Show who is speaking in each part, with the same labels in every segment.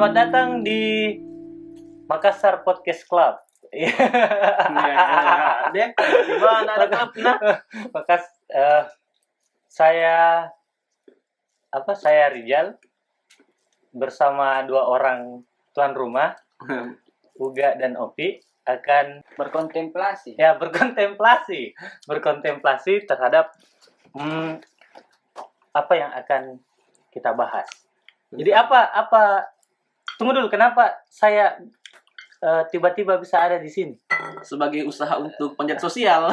Speaker 1: Selamat datang di Makassar Podcast Club.
Speaker 2: Iya, iya. Dek, tiba ada klub nah.
Speaker 1: Makas eh, saya apa saya Rijal bersama dua orang tuan rumah Uga dan Opi akan
Speaker 3: berkontemplasi
Speaker 1: ya berkontemplasi berkontemplasi terhadap hmm, apa yang akan kita bahas. Jadi apa apa tunggu dulu kenapa saya eh, tiba-tiba bisa ada di sini?
Speaker 2: sebagai usaha untuk panjat sosial.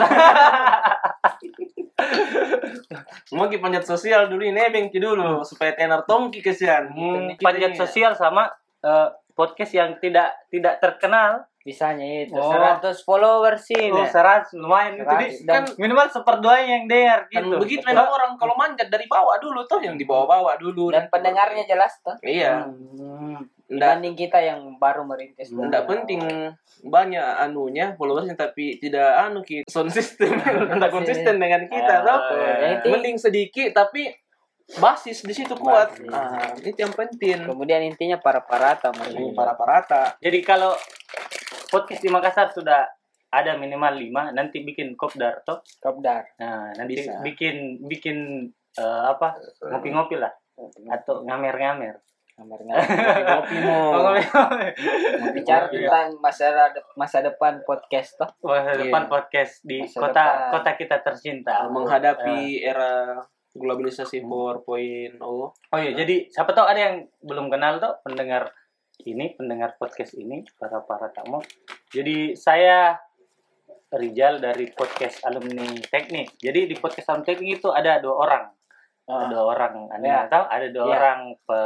Speaker 2: Mau ki panjat sosial dulu ini bengki dulu supaya tenar tongki kesian.
Speaker 1: Hmm,
Speaker 2: Kita
Speaker 1: panjat
Speaker 2: ini-
Speaker 1: sosial sama eh, podcast yang tidak tidak terkenal.
Speaker 3: bisanya itu
Speaker 1: Oh.
Speaker 3: 100 followers sih
Speaker 1: Oh,
Speaker 3: Nek.
Speaker 1: serat lumayan itu
Speaker 3: Serat.
Speaker 1: Di,
Speaker 3: Dan-
Speaker 1: kan minimal seperduanya yang dengar
Speaker 2: Kan
Speaker 1: gitu.
Speaker 2: begitu
Speaker 1: Betul.
Speaker 2: memang orang kalau manjat dari bawah dulu tuh yang dibawa-bawa dulu.
Speaker 3: dan pendengarnya jelas tuh
Speaker 2: Iya.
Speaker 1: Hmm.
Speaker 2: Nggak,
Speaker 3: dibanding kita yang baru merintis
Speaker 2: nggak penting banyak anunya followersnya tapi tidak anu ki sound system tidak konsisten dengan kita toh.
Speaker 1: iya.
Speaker 3: Yang penting-
Speaker 2: Mending sedikit tapi basis di situ kuat.
Speaker 3: Basis.
Speaker 2: Ah, itu yang penting.
Speaker 3: kemudian intinya para parata
Speaker 2: Ini para parata.
Speaker 1: Jadi kalau podcast di Makassar sudah ada minimal 5, nanti bikin kopdar toh.
Speaker 3: kopdar
Speaker 1: Nah, nanti
Speaker 2: Bisa.
Speaker 1: bikin bikin eh, apa? Ngopi-ngopi lah atau ngamer-ngamer.
Speaker 3: Kamar
Speaker 2: Ngopi
Speaker 1: Oh,
Speaker 2: mau.
Speaker 3: bicara
Speaker 1: Iya.
Speaker 3: tentang masa masa depan podcast tuh
Speaker 1: Masa
Speaker 2: Iya.
Speaker 1: depan podcast di
Speaker 3: Masa
Speaker 1: kota
Speaker 3: depan.
Speaker 1: kota kita tercinta.
Speaker 2: menghadapi era globalisasi 4.0
Speaker 1: Oh iya, jadi siapa tahu ada yang belum kenal tuh pendengar ini, pendengar podcast ini, para para tamu. Jadi saya Rijal dari podcast alumni teknik. Jadi di podcast alumni teknik itu ada dua orang, ada dua orang. Anda
Speaker 3: Ya.
Speaker 1: nggak tahu ada dua
Speaker 3: Ya.
Speaker 1: orang pe,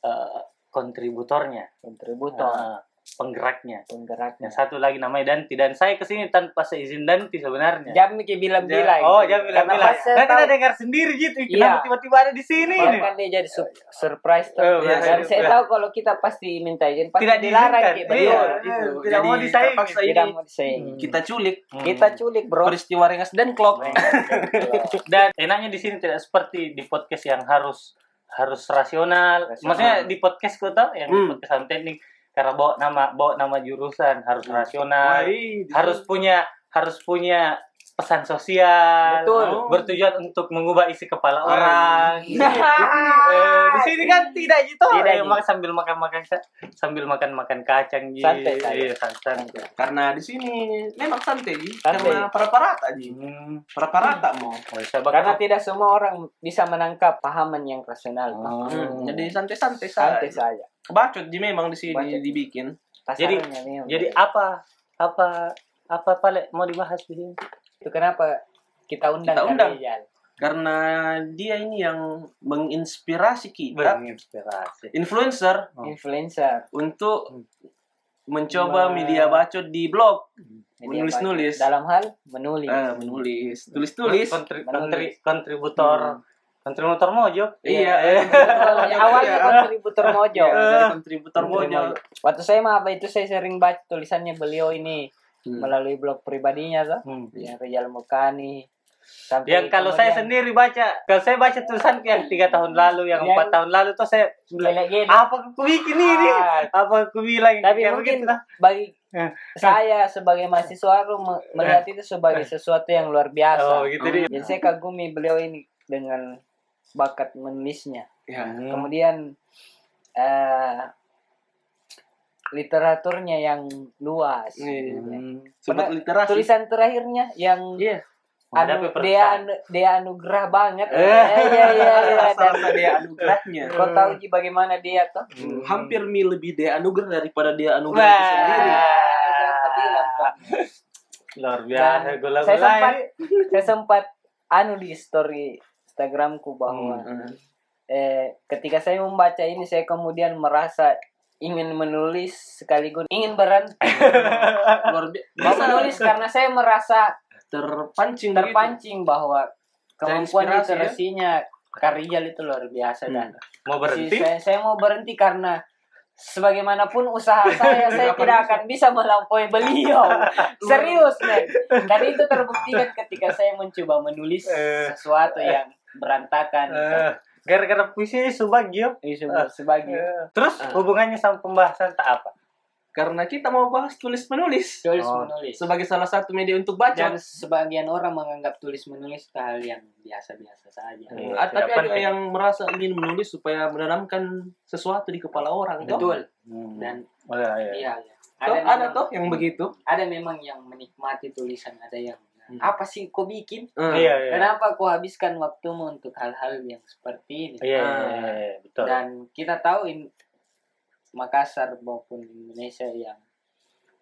Speaker 1: eh, kontributornya,
Speaker 3: kontributor
Speaker 1: eh, penggeraknya.
Speaker 3: penggeraknya
Speaker 1: Yang satu lagi namanya Danti dan saya ke sini tanpa seizin Danti sebenarnya.
Speaker 3: jam ki bilang-bilang
Speaker 1: Oh, jam bilang-bilang. Dan kita dengar sendiri gitu.
Speaker 3: Iya.
Speaker 1: Kenapa tiba-tiba ada di sini? Ini?
Speaker 3: kan dia jadi su- surprise tuh.
Speaker 1: Oh,
Speaker 3: Ya,
Speaker 1: iya,
Speaker 3: dan
Speaker 1: iya.
Speaker 3: saya tahu kalau kita pasti minta izin pasti
Speaker 1: Tidak
Speaker 3: dilarang. Ki.
Speaker 1: Iya,
Speaker 3: Betul.
Speaker 1: itu.
Speaker 2: Jadi
Speaker 1: Tidak mau disaingi.
Speaker 2: terpaksa
Speaker 3: Tidak
Speaker 2: ini
Speaker 3: mau disayang.
Speaker 1: Hmm.
Speaker 2: kita culik
Speaker 1: Hmm.
Speaker 3: Kita culik, Bro.
Speaker 2: peristiwa rengas dan clock
Speaker 1: Dan enaknya di sini tidak seperti di podcast yang harus harus rasional.
Speaker 3: Rasional.
Speaker 1: Maksudnya di podcast kau tahu yang
Speaker 2: Hmm.
Speaker 1: podcast teknik karena bawa nama bawa nama jurusan harus
Speaker 2: Hmm.
Speaker 1: rasional,
Speaker 2: Wai,
Speaker 1: harus punya harus punya pesan sosial,
Speaker 3: Betul.
Speaker 1: bertujuan untuk mengubah isi kepala
Speaker 2: Wah.
Speaker 1: orang. Eh, di sini kan tidak gitu.
Speaker 3: Tidak,
Speaker 1: Eh,
Speaker 3: Ji.
Speaker 1: mak- sambil makan makan sambil makan makan kacang Ji.
Speaker 3: Santai saja.
Speaker 1: Iya, santai.
Speaker 2: karena di sini memang santai
Speaker 3: Santai.
Speaker 2: karena para parata ji
Speaker 1: Hmm.
Speaker 2: para parata mau
Speaker 1: Oh, saya
Speaker 3: Karena tidak semua orang bisa menangkap pahaman yang rasional.
Speaker 1: Oh.
Speaker 2: Hmm, jadi santai-santai
Speaker 3: Santai
Speaker 2: saja
Speaker 3: saja.
Speaker 2: bacot ji memang di sini
Speaker 3: Bacot.
Speaker 2: dibikin
Speaker 1: Jadi-
Speaker 3: Kasarnya memang.
Speaker 1: Jadi apa apa apa paling mau dibahas di sini?
Speaker 3: Itu kenapa kita undang
Speaker 2: Kita undang.
Speaker 3: Rijal.
Speaker 2: karena dia ini yang menginspirasi kita
Speaker 1: Berinspirasi.
Speaker 2: influencer
Speaker 1: Oh.
Speaker 3: influencer.
Speaker 2: untuk mencoba
Speaker 3: Ma-
Speaker 2: media bacot di blog
Speaker 3: Media
Speaker 2: Menulis-nulis.
Speaker 3: baca. Dalam hal menulis.
Speaker 2: Ah, menulis tulis-tulis
Speaker 1: Kontri-
Speaker 3: Menulis.
Speaker 1: kontri- kontributor
Speaker 2: Hmm.
Speaker 1: kontributor mojo.
Speaker 2: iya
Speaker 1: Eh.
Speaker 3: Awalnya
Speaker 2: Iya.
Speaker 3: kontributor mojo.
Speaker 2: Iya, kontributor mojo
Speaker 3: Waktu saya mah apa itu saya sering baca tulisannya beliau ini
Speaker 2: Hmm.
Speaker 3: melalui blog pribadinya tuh.
Speaker 1: Hmm.
Speaker 3: Yang Rijal Mukani. Sampai
Speaker 1: Yang kalau saya
Speaker 3: kemudian-
Speaker 1: sendiri baca, kalau saya baca tulisan yang tiga tahun lalu, yang
Speaker 3: Yang-
Speaker 1: empat tahun lalu tuh saya bilang, apa aku bikin ini?
Speaker 3: Ah,
Speaker 1: Apa aku bilang?
Speaker 3: Tapi
Speaker 1: Ya,
Speaker 3: mungkin
Speaker 1: begitu
Speaker 3: bagi saya sebagai mahasiswa aku me- melihat itu sebagai sesuatu yang luar biasa.
Speaker 1: Oh, gitu dia.
Speaker 3: Jadi saya kagumi beliau ini dengan bakat menulisnya.
Speaker 2: ya
Speaker 1: Hmm.
Speaker 3: Kemudian eh literaturnya yang luas.
Speaker 2: Iya.
Speaker 1: Hmm.
Speaker 2: sobat literasi
Speaker 3: Tulisan terakhirnya yang
Speaker 2: iya
Speaker 1: Menghadapi
Speaker 3: anu, dia anu- dia anugerah banget.
Speaker 1: Eh.
Speaker 3: Iya iya iya. iya. Dan
Speaker 2: rasa dia anugerahnya
Speaker 3: kau tahu Ji bagaimana dia tuh?
Speaker 2: Hmm, hampir mi lebih dia anugerah daripada dia anugerah
Speaker 1: Wah.
Speaker 2: itu sendiri
Speaker 3: Saya bilang, Pak.
Speaker 1: Luar biasa
Speaker 3: Dan
Speaker 1: gula
Speaker 3: saya sempat saya sempat anu di story Instagramku bahwa
Speaker 2: Hmm.
Speaker 3: eh, ketika saya membaca ini saya kemudian merasa ingin menulis sekaligus ingin berhenti
Speaker 2: luar biasa
Speaker 3: mau menulis karena saya merasa
Speaker 2: terpancing
Speaker 3: terpancing bahwa kemampuan
Speaker 2: ya?
Speaker 3: literasinya Karijal itu luar biasa dan
Speaker 1: mau
Speaker 3: si-
Speaker 1: berhenti.
Speaker 3: saya, saya mau berhenti karena sebagaimanapun usaha saya saya
Speaker 2: Tidak akan
Speaker 3: bisa melampaui beliau. Serius men dan itu terbuktikan ketika saya mencoba menulis
Speaker 1: Eh.
Speaker 3: sesuatu yang berantakan
Speaker 1: Eh, gara-gara puisi subagio
Speaker 3: Ini seba- sebagai
Speaker 1: terus
Speaker 2: Ah.
Speaker 1: hubungannya sama pembahasan tak apa
Speaker 2: Karena kita mau bahas tulis menulis
Speaker 3: tulis
Speaker 1: Oh.
Speaker 3: menulis.
Speaker 2: sebagai salah satu media untuk baca.
Speaker 3: Dan sebagian orang menganggap tulis menulis hal yang biasa-biasa saja.
Speaker 1: Hmm.
Speaker 2: Ah,
Speaker 1: Tidak
Speaker 2: tapi ada
Speaker 1: penting.
Speaker 2: yang merasa ingin menulis supaya menanamkan sesuatu di kepala orang. toh?
Speaker 3: Betul.
Speaker 1: Hmm.
Speaker 3: Dan
Speaker 1: Oh, iya, iya.
Speaker 3: iya, iya.
Speaker 2: Toh,
Speaker 3: memang-
Speaker 2: ada toh yang begitu.
Speaker 3: Ada memang yang menikmati tulisan, ada yang. Apa sih kau bikin?
Speaker 2: Hmm.
Speaker 1: Iya, iya.
Speaker 3: Kenapa kau habiskan waktumu untuk hal-hal yang seperti ini?
Speaker 1: Iya, iya,
Speaker 2: Ah.
Speaker 1: iya, iya, betul.
Speaker 3: Dan kita tahu in Makassar maupun Indonesia yang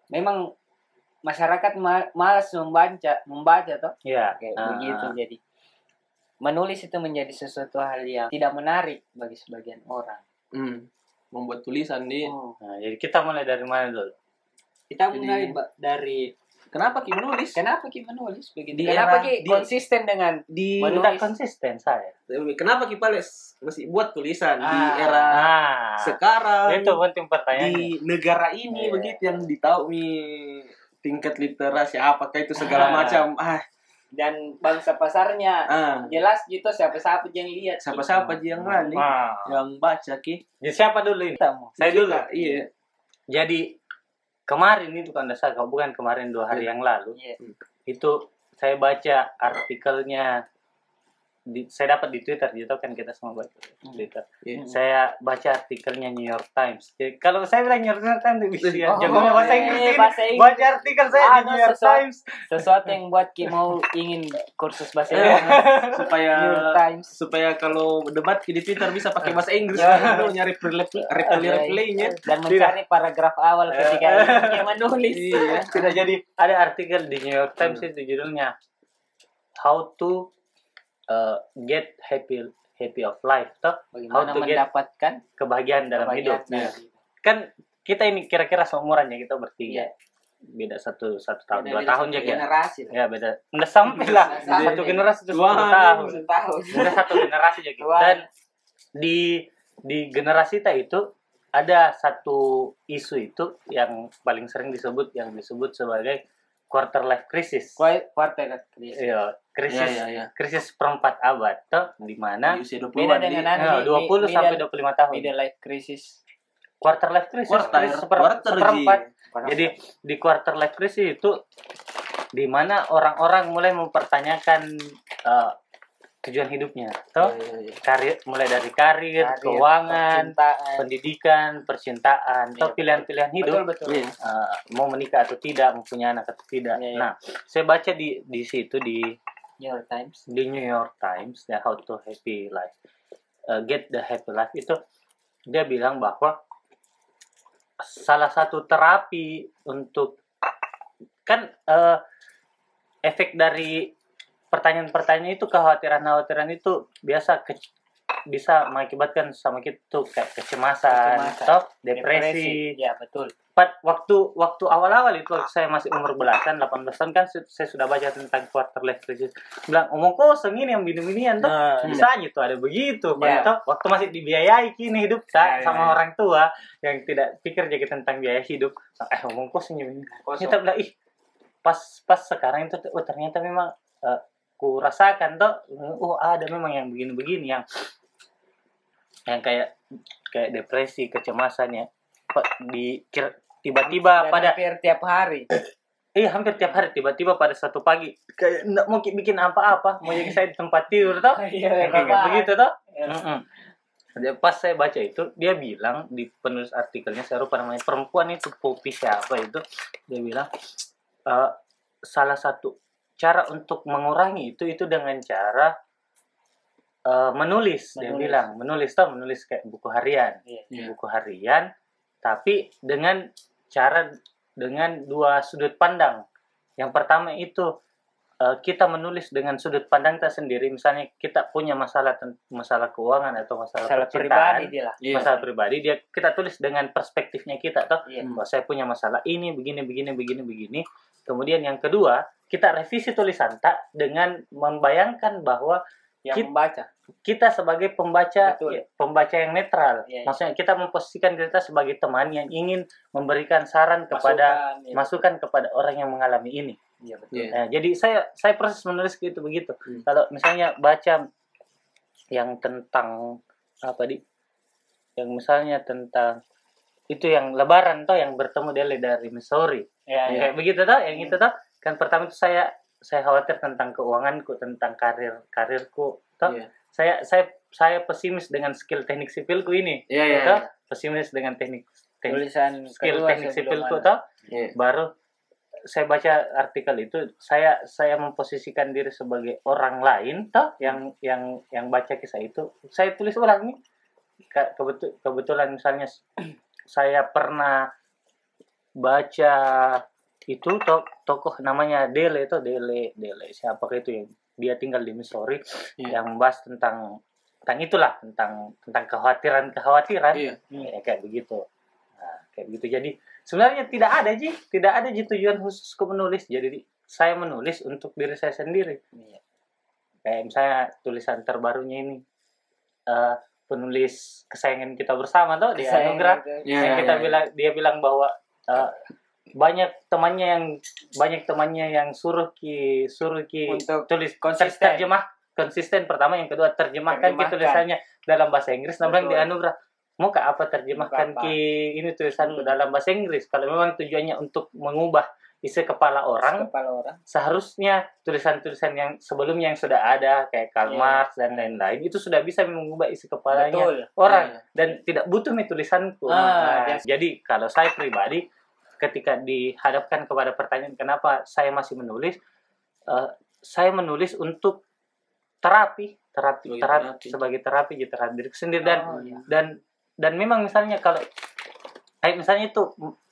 Speaker 3: memang masyarakat ma- malas membaca, membaca toh
Speaker 1: Iya.
Speaker 3: kayak
Speaker 1: Ah,
Speaker 3: begitu. Jadi menulis itu menjadi sesuatu hal yang tidak menarik bagi sebagian orang.
Speaker 2: Hmm. Membuat tulisan di.
Speaker 3: Oh.
Speaker 1: Nah, jadi kita mulai dari mana dulu?
Speaker 3: Kita
Speaker 2: Jadi-
Speaker 3: mulai ba- dari
Speaker 2: Kenapa Ki menulis?
Speaker 3: kenapa Ki menulis begitu?
Speaker 2: Di
Speaker 3: kenapa Ki
Speaker 2: di-
Speaker 3: konsisten dengan
Speaker 2: Di
Speaker 3: Menulis.
Speaker 1: Tidak konsisten saya.
Speaker 2: Kenapa Ki Pales masih buat tulisan di
Speaker 3: Ah.
Speaker 2: era
Speaker 1: Nah,
Speaker 2: sekarang
Speaker 1: itu penting pertanyaannya.
Speaker 2: di negara ini
Speaker 1: Iya.
Speaker 2: begitu yang ditahu nih tingkat literasi apakah itu segala
Speaker 1: Ah.
Speaker 2: macam ah
Speaker 3: dan bangsa pasarnya
Speaker 2: ah
Speaker 3: jelas gitu siapa-siapa yang lihat
Speaker 2: siapa-siapa yang rani
Speaker 1: Nah,
Speaker 2: yang baca ki
Speaker 1: jadi siapa dulu ini? Saya dulu.
Speaker 2: iya
Speaker 1: Jadi kemarin itu kan saya bukan kemarin dua hari yang lalu
Speaker 3: Iya.
Speaker 1: itu saya baca artikelnya di, saya dapat di Twitter gitu kan kita semua baca di Twitter.
Speaker 2: Iya.
Speaker 1: Saya baca artikelnya New York Times. Jadi kalau saya bilang New York Times bisa ya.
Speaker 3: Oh,
Speaker 1: Jagonya bahasa
Speaker 3: iya,
Speaker 1: Inggris
Speaker 3: iya,
Speaker 1: ini.
Speaker 3: bahasa Inggris.
Speaker 1: Baca artikel saya di
Speaker 3: Ah,
Speaker 1: New York
Speaker 3: sesuatu-
Speaker 1: Times.
Speaker 3: sesuatu yang buat Ki mau ingin kursus bahasa
Speaker 2: Iya.
Speaker 3: Inggris
Speaker 2: supaya
Speaker 3: New York Times
Speaker 2: supaya kalau debat di Twitter bisa pakai bahasa Inggris kan dulu nyari reply reply replaynya
Speaker 3: dan mencari paragraf awal ketika dia menulis
Speaker 2: iya
Speaker 1: Tidak jadi ada artikel di New York Times itu judulnya How to uh, get happy happy of life toh
Speaker 3: bagaimana
Speaker 1: How to get
Speaker 3: mendapatkan
Speaker 1: kebahagiaan dalam
Speaker 3: kebahagiaan
Speaker 1: hidup.
Speaker 3: dalam hidup.
Speaker 1: Kan kita ini kira-kira seumuran ya kita bertiga.
Speaker 3: Iya.
Speaker 1: Beda satu satu tahun
Speaker 3: Beda-
Speaker 1: dua
Speaker 3: beda
Speaker 1: tahun ya
Speaker 3: generasi.
Speaker 1: Ya beda. Udah sampai lah satu generasi itu 10 tahun. Udah satu generasi jadi.
Speaker 3: Wah.
Speaker 1: Dan di di generasi kita itu ada satu isu itu yang paling sering disebut yang disebut sebagai quarter life crisis.
Speaker 3: Kuai- Kuarter krisis.
Speaker 1: Iya, krisis
Speaker 2: Iya, iya, iya.
Speaker 1: krisis perempat abad toh di mana
Speaker 2: di usia 20
Speaker 3: Beda dengan
Speaker 1: ya,
Speaker 3: mi-
Speaker 1: 20
Speaker 3: mi-
Speaker 1: sampai
Speaker 3: middle-
Speaker 1: 25 tahun.
Speaker 3: Middle life crisis.
Speaker 1: Quarter life crisis,
Speaker 2: quarter
Speaker 1: krisis seper-
Speaker 2: quarter
Speaker 1: seperempat. Jadi di quarter life crisis itu di mana orang-orang mulai mempertanyakan eh, tujuan hidupnya, toh
Speaker 2: Iya, iya, iya.
Speaker 1: karir mulai dari karir,
Speaker 3: Karir,
Speaker 1: keuangan,
Speaker 3: percintaan.
Speaker 1: pendidikan, percintaan, atau
Speaker 3: Iya,
Speaker 1: pilihan-pilihan hidup,
Speaker 3: Betul betul.
Speaker 1: Eh, mau menikah atau tidak, mempunyai anak atau tidak.
Speaker 3: Iya, iya.
Speaker 1: Nah, saya baca di di situ di
Speaker 3: New York Times.
Speaker 1: di New York Times ya How to Happy Life, eh, Get the Happy Life itu dia bilang bahwa salah satu terapi untuk kan eh, efek dari pertanyaan-pertanyaan itu kekhawatiran-kekhawatiran itu biasa ke- bisa mengakibatkan sama kita tuh kayak kecemasan,
Speaker 3: Kecemasan,
Speaker 1: toh, depresi.
Speaker 3: Ya betul.
Speaker 1: Pat- waktu waktu awal-awal itu waktu saya masih umur belasan 18 tahun kan saya sudah baca tentang quarter life crisis. Bilang omong kosong ini yang bini-binian tuh
Speaker 3: Nah,
Speaker 1: bisa aja tuh ada begitu.
Speaker 3: Ya.
Speaker 1: Padahal waktu masih dibiayai kini hidup saya
Speaker 3: Ya, ya,
Speaker 1: sama
Speaker 3: ya.
Speaker 1: orang tua yang tidak pikir jadi tentang biaya hidup. Eh omong kosong ini
Speaker 3: Kosong.
Speaker 1: kita bilang ih pas pas sekarang itu oh ternyata memang eh, ku rasakan tuh oh ada memang yang begini-begini yang yang kayak kayak depresi kecemasan ya. Di tiba-tiba
Speaker 3: Dan
Speaker 1: pada
Speaker 3: hampir tiap hari.
Speaker 1: iya hampir tiap hari tiba-tiba pada satu pagi kayak nggak mau ki- bikin apa-apa mau jadi saya di tempat tidur toh
Speaker 3: Iya,
Speaker 1: kayak begitu toh
Speaker 3: Ya.
Speaker 1: Dia- pas saya baca itu dia bilang di penulis artikelnya saya lupa namanya perempuan itu Poppy siapa itu dia bilang eh, salah satu cara untuk mengurangi itu itu dengan cara eh, menulis, dia
Speaker 3: Menulis.
Speaker 1: bilang menulis toh menulis kayak buku harian
Speaker 3: Iya.
Speaker 2: Iya.
Speaker 1: buku harian tapi dengan cara dengan dua sudut pandang yang pertama itu eh, kita menulis dengan sudut pandang kita sendiri misalnya kita punya masalah masalah keuangan atau masalah,
Speaker 3: Masalah pribadi dia lah.
Speaker 2: Iya.
Speaker 1: masalah pribadi dia kita tulis dengan perspektifnya kita toh
Speaker 3: Iya.
Speaker 1: bahwa saya punya masalah ini begini begini begini begini kemudian yang kedua kita revisi tulisan tak dengan membayangkan bahwa
Speaker 3: Yang
Speaker 1: Kit-
Speaker 3: membaca.
Speaker 1: Kita sebagai pembaca
Speaker 3: Betul.
Speaker 1: ya, pembaca yang netral
Speaker 3: Iya, iya.
Speaker 1: maksudnya kita memposisikan kita sebagai teman yang ingin memberikan saran kepada
Speaker 3: Masukan, iya.
Speaker 1: masukan kepada orang yang mengalami ini
Speaker 3: Iya betul.
Speaker 2: Iya.
Speaker 1: Nah, jadi saya saya proses menulis gitu begitu
Speaker 2: Hmm.
Speaker 1: kalau misalnya baca yang tentang apa di yang misalnya tentang itu yang lebaran toh yang bertemu Dele dari Missouri ya
Speaker 2: Iya.
Speaker 1: kayak begitu toh yang itu toh kan pertama itu saya saya khawatir tentang keuanganku tentang karir karirku toh
Speaker 2: Iya.
Speaker 1: Saya saya saya pesimis dengan skill teknik sipilku ini.
Speaker 2: Iya, iya,
Speaker 1: toh
Speaker 2: iya.
Speaker 1: pesimis dengan teknik teknik
Speaker 3: tulisan
Speaker 1: skill teknik sipilku toh.
Speaker 2: Iya.
Speaker 1: baru saya baca artikel itu saya saya memposisikan diri sebagai orang lain toh yang yang yang baca kisah itu. Saya tulis ulang nih Ke- kebetul kebetulan misalnya saya pernah baca itu to, tokoh namanya Dele itu Dele Dele siapa itu yang dia tinggal di Missouri
Speaker 2: Iya.
Speaker 1: yang membahas tentang tentang itulah tentang tentang kekhawatiran kekhawatiran
Speaker 2: Iya.
Speaker 1: ya, kayak begitu nah, kayak begitu jadi sebenarnya tidak ada ji tidak ada ji tujuan khususku menulis jadi saya menulis untuk diri saya sendiri
Speaker 3: Iya.
Speaker 1: kayak misalnya tulisan terbarunya ini eh, penulis kesayangan kita bersama tuh di
Speaker 3: Saya
Speaker 1: anugerah.
Speaker 2: Iya,
Speaker 1: yang
Speaker 2: iya,
Speaker 1: kita
Speaker 2: iya.
Speaker 1: bilang dia bilang bahwa eh, banyak temannya yang banyak temannya yang suruh ki suruh ki
Speaker 3: Untuk
Speaker 1: tulis
Speaker 3: konsisten.
Speaker 1: terjemah konsisten pertama yang kedua terjemahkan ki
Speaker 3: Terjemahkan.
Speaker 1: tulisannya dalam bahasa Inggris bilang di anugerah mau ke apa terjemahkan
Speaker 3: apa?
Speaker 1: ki ini tulisanku
Speaker 3: Hmm.
Speaker 1: dalam bahasa Inggris kalau memang tujuannya untuk mengubah isi kepala orang
Speaker 3: kepala orang
Speaker 1: seharusnya tulisan-tulisan yang sebelumnya yang sudah ada kayak Karl. Marx dan lain-lain itu sudah bisa mengubah isi kepalanya
Speaker 3: betul
Speaker 1: orang
Speaker 2: Iya.
Speaker 1: dan tidak butuh nih tulisanku.
Speaker 3: Ah,
Speaker 1: Nah,
Speaker 3: yes.
Speaker 1: Jadi kalau saya pribadi ketika dihadapkan kepada pertanyaan kenapa saya masih menulis, eh, saya menulis untuk terapi, terapi,
Speaker 2: Sebagai
Speaker 1: terapi,
Speaker 2: terapi.
Speaker 1: sebagai terapi gitu terhadap diri sendiri dan
Speaker 3: Oh, iya.
Speaker 1: dan dan memang misalnya kalau kayak misalnya itu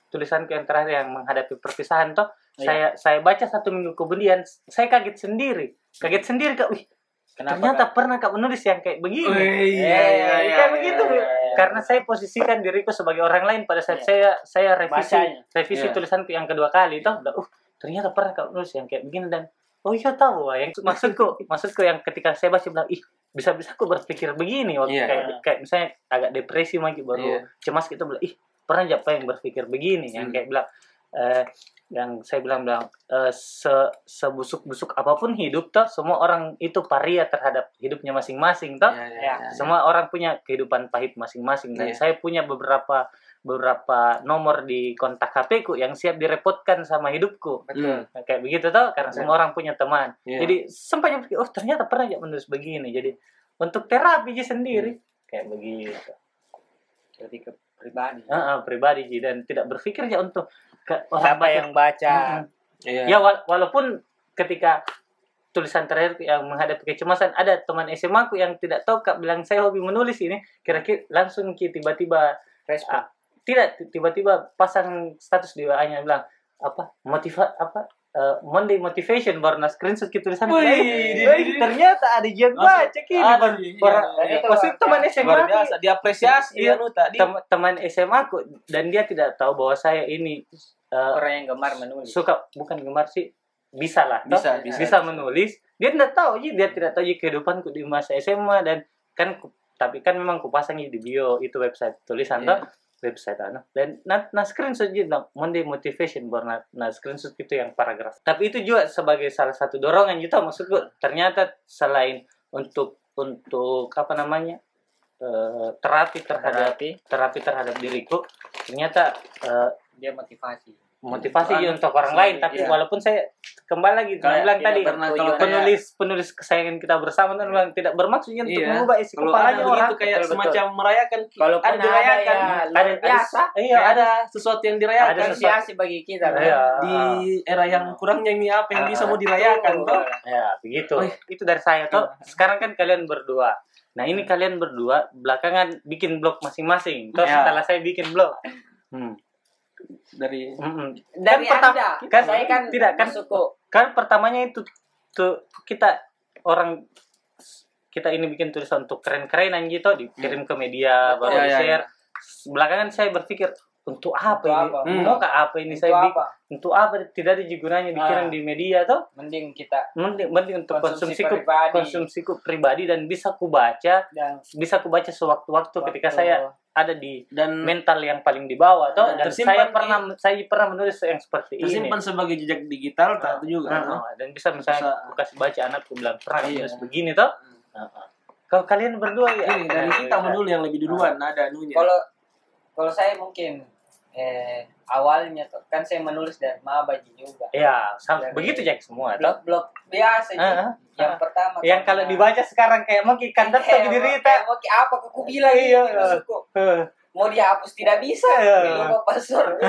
Speaker 1: tulisanku yang terakhir yang menghadapi perpisahan toh
Speaker 3: Iya.
Speaker 1: saya saya baca satu minggu kemudian saya kaget sendiri kaget sendiri kak wih
Speaker 3: kenapa
Speaker 1: ternyata
Speaker 3: Kak?
Speaker 1: pernah kak menulis yang kayak begini
Speaker 2: Wih, iya,
Speaker 1: Eh,
Speaker 2: iya, iya,
Speaker 1: kayak
Speaker 2: iya,
Speaker 1: begitu
Speaker 2: iya, iya.
Speaker 1: Karena saya posisikan diriku sebagai orang lain pada saat
Speaker 3: Iya.
Speaker 1: saya saya revisi
Speaker 3: Bacanya.
Speaker 1: revisi
Speaker 2: Iya.
Speaker 1: tulisanku yang kedua kali toh udah uh ternyata pernah kak menulis yang kayak begini dan oh iya tahu yang maksudku maksudku yang ketika saya baca bilang ih bisa bisa aku berpikir begini waktu
Speaker 2: Iya.
Speaker 1: kayak kayak misalnya agak depresi mungkin baru
Speaker 2: Iya.
Speaker 1: cemas gitu bilang ih pernah aja apa yang berpikir begini yang
Speaker 2: Hmm.
Speaker 1: kayak bilang eh yang saya bilang bilang eh, se sebusuk busuk apa pun hidup toh semua orang itu paria terhadap hidupnya masing-masing toh.
Speaker 2: Iya, iya,
Speaker 3: Ya,
Speaker 2: iya.
Speaker 1: semua orang punya kehidupan pahit masing-masing. Dan
Speaker 2: Iya.
Speaker 1: saya punya beberapa beberapa nomor di kontak HP ku yang siap direpotkan sama hidupku.
Speaker 3: Betul.
Speaker 2: Hmm.
Speaker 1: kayak begitu toh karena semua orang punya teman.
Speaker 2: Iya.
Speaker 1: jadi sempat oh ternyata pernah ya menulis begini. Jadi untuk terapi aja sendiri. Kayak begitu.
Speaker 3: Lebih ke pribadi.
Speaker 1: Heeh, pribadi Ji. dan tidak berpikir ya untuk ke orang
Speaker 3: siapa
Speaker 1: baca.
Speaker 3: yang baca
Speaker 1: Mm-mm.
Speaker 2: Iya.
Speaker 1: ya wala- walaupun ketika tulisan terakhir yang menghadapi kecemasan ada teman SMA ku yang tidak tahu kak bilang saya hobi menulis ini kira-kira langsung ki tiba-tiba
Speaker 3: respon
Speaker 1: Ah, tidak tiba-tiba pasang status di WA-nya bilang apa motiva apa eh, Monday motivation baru nah screenshot ki tulisan
Speaker 2: Wih, di- di-
Speaker 1: ternyata ada yang baca kini
Speaker 2: ada,
Speaker 1: baru-
Speaker 2: iya,
Speaker 1: baru-
Speaker 2: iya.
Speaker 1: maksud teman SMA
Speaker 2: luar
Speaker 1: ki-
Speaker 2: biasa diapresiasi
Speaker 1: Iya.
Speaker 2: anu tadi
Speaker 1: tem- teman SMA ku dan dia tidak tahu bahwa saya ini eh,
Speaker 3: orang yang gemar menulis.
Speaker 1: suka bukan gemar sih bisa lah toh?
Speaker 2: Bisa, bisa.
Speaker 1: bisa menulis. Dia tidak tahu aja dia tidak tahu aja kehidupanku di masa SMA dan kan ku- tapi kan memang kupasang di bio itu website tulisan
Speaker 2: Iya.
Speaker 1: toh website anu. Dan nah, nah screenshot aja nah, Monday motivation baru nah, nah screenshot itu yang paragraf. Tapi itu juga sebagai salah satu dorongan gitu maksudku. Ternyata selain untuk untuk apa namanya eh, terapi terhadap
Speaker 3: terapi.
Speaker 1: terapi terhadap diriku ternyata eh,
Speaker 3: dia motivasi
Speaker 1: motivasi juga untuk orang lain tapi
Speaker 2: iya.
Speaker 1: walaupun saya kembali lagi
Speaker 3: Kalau
Speaker 1: saya bilang tadi
Speaker 3: pernah
Speaker 2: kalau
Speaker 3: kayak-
Speaker 1: penulis penulis kesayangan kita bersama kan bilang tidak bermaksudnya untuk
Speaker 2: Iya.
Speaker 1: mengubah isi
Speaker 2: kalau
Speaker 1: kepalanya orang
Speaker 2: begitu kayak
Speaker 3: Betul,
Speaker 2: semacam merayakan
Speaker 3: Kalaupun
Speaker 2: ada
Speaker 3: ada
Speaker 2: dirayakan
Speaker 3: ya,
Speaker 1: ada
Speaker 3: biasa.
Speaker 1: iya
Speaker 2: Kayak
Speaker 1: ada
Speaker 2: ada sesuatu yang dirayakan
Speaker 1: Ada sesuatu.
Speaker 3: bagi kita kan?
Speaker 1: Iya.
Speaker 2: di era yang kurang nyanyi apa yang
Speaker 1: Ah.
Speaker 2: bisa mau dirayakan toh
Speaker 1: ya begitu
Speaker 2: Oh,
Speaker 1: itu dari saya tuh sekarang kan kalian berdua nah ini kalian berdua belakangan bikin blog masing-masing terus
Speaker 2: Ya.
Speaker 1: setelah saya bikin blog hmm.
Speaker 2: Dari
Speaker 1: Mm-mm.
Speaker 3: dari
Speaker 1: Kan pertama- kan-
Speaker 3: saya kan
Speaker 1: tidak, kan-
Speaker 3: kok
Speaker 1: kan pertamanya itu tuh kita orang kita ini bikin tulisan untuk keren-kerenan gitu dikirim ke media
Speaker 3: Betul.
Speaker 1: baru
Speaker 2: Ya, ya,
Speaker 1: di share belakangan saya berpikir untuk apa
Speaker 3: Untuk
Speaker 1: ini
Speaker 3: apa?
Speaker 2: Hmm.
Speaker 1: mau ke apa ini
Speaker 3: Untuk
Speaker 1: saya bikin
Speaker 3: apa
Speaker 1: untuk apa tidak ada gunanya dikirim
Speaker 3: Ah.
Speaker 1: di media tuh
Speaker 3: mending kita
Speaker 1: mending, mending untuk
Speaker 3: Konsumsi
Speaker 1: konsumsiku
Speaker 3: pribadi.
Speaker 1: konsumsiku pribadi dan bisa ku baca
Speaker 3: dan
Speaker 1: bisa ku baca sewaktu-waktu ketika saya ada di
Speaker 2: dan
Speaker 1: mental yang paling di bawah tuh
Speaker 2: Dan
Speaker 1: dan
Speaker 2: tersimpan
Speaker 1: saya
Speaker 2: di-
Speaker 1: pernah saya pernah menulis yang seperti ini
Speaker 2: tersimpan sebagai jejak digital tak itu juga
Speaker 1: Nah,
Speaker 2: toh.
Speaker 1: dan bisa misalnya
Speaker 2: Bisa.
Speaker 1: aku kasih baca anakku bilang pernah
Speaker 2: Iya.
Speaker 1: nulis begini toh Nah, Kalau kalian berdua ya.
Speaker 2: Ini dari kita dulu yang lebih duluan ada anunya.
Speaker 3: Kalau kalau saya mungkin eh awalnya tuh kan saya menulis dari Mabaji juga.
Speaker 1: Ya, sama, begitu Jack semua. Toh?
Speaker 3: Blog-blog biasa Ji.
Speaker 1: Ah, ah,
Speaker 3: Yang
Speaker 1: ah.
Speaker 3: pertama
Speaker 1: Yang kalau
Speaker 3: karena-
Speaker 1: dibaca sekarang kayak mau kandat tuh
Speaker 3: Eh,
Speaker 1: di diri
Speaker 3: kayak mau apa aku bilang
Speaker 1: Iya.
Speaker 3: maksudku mau dihapus tidak bisa
Speaker 1: Iya.
Speaker 3: lupa password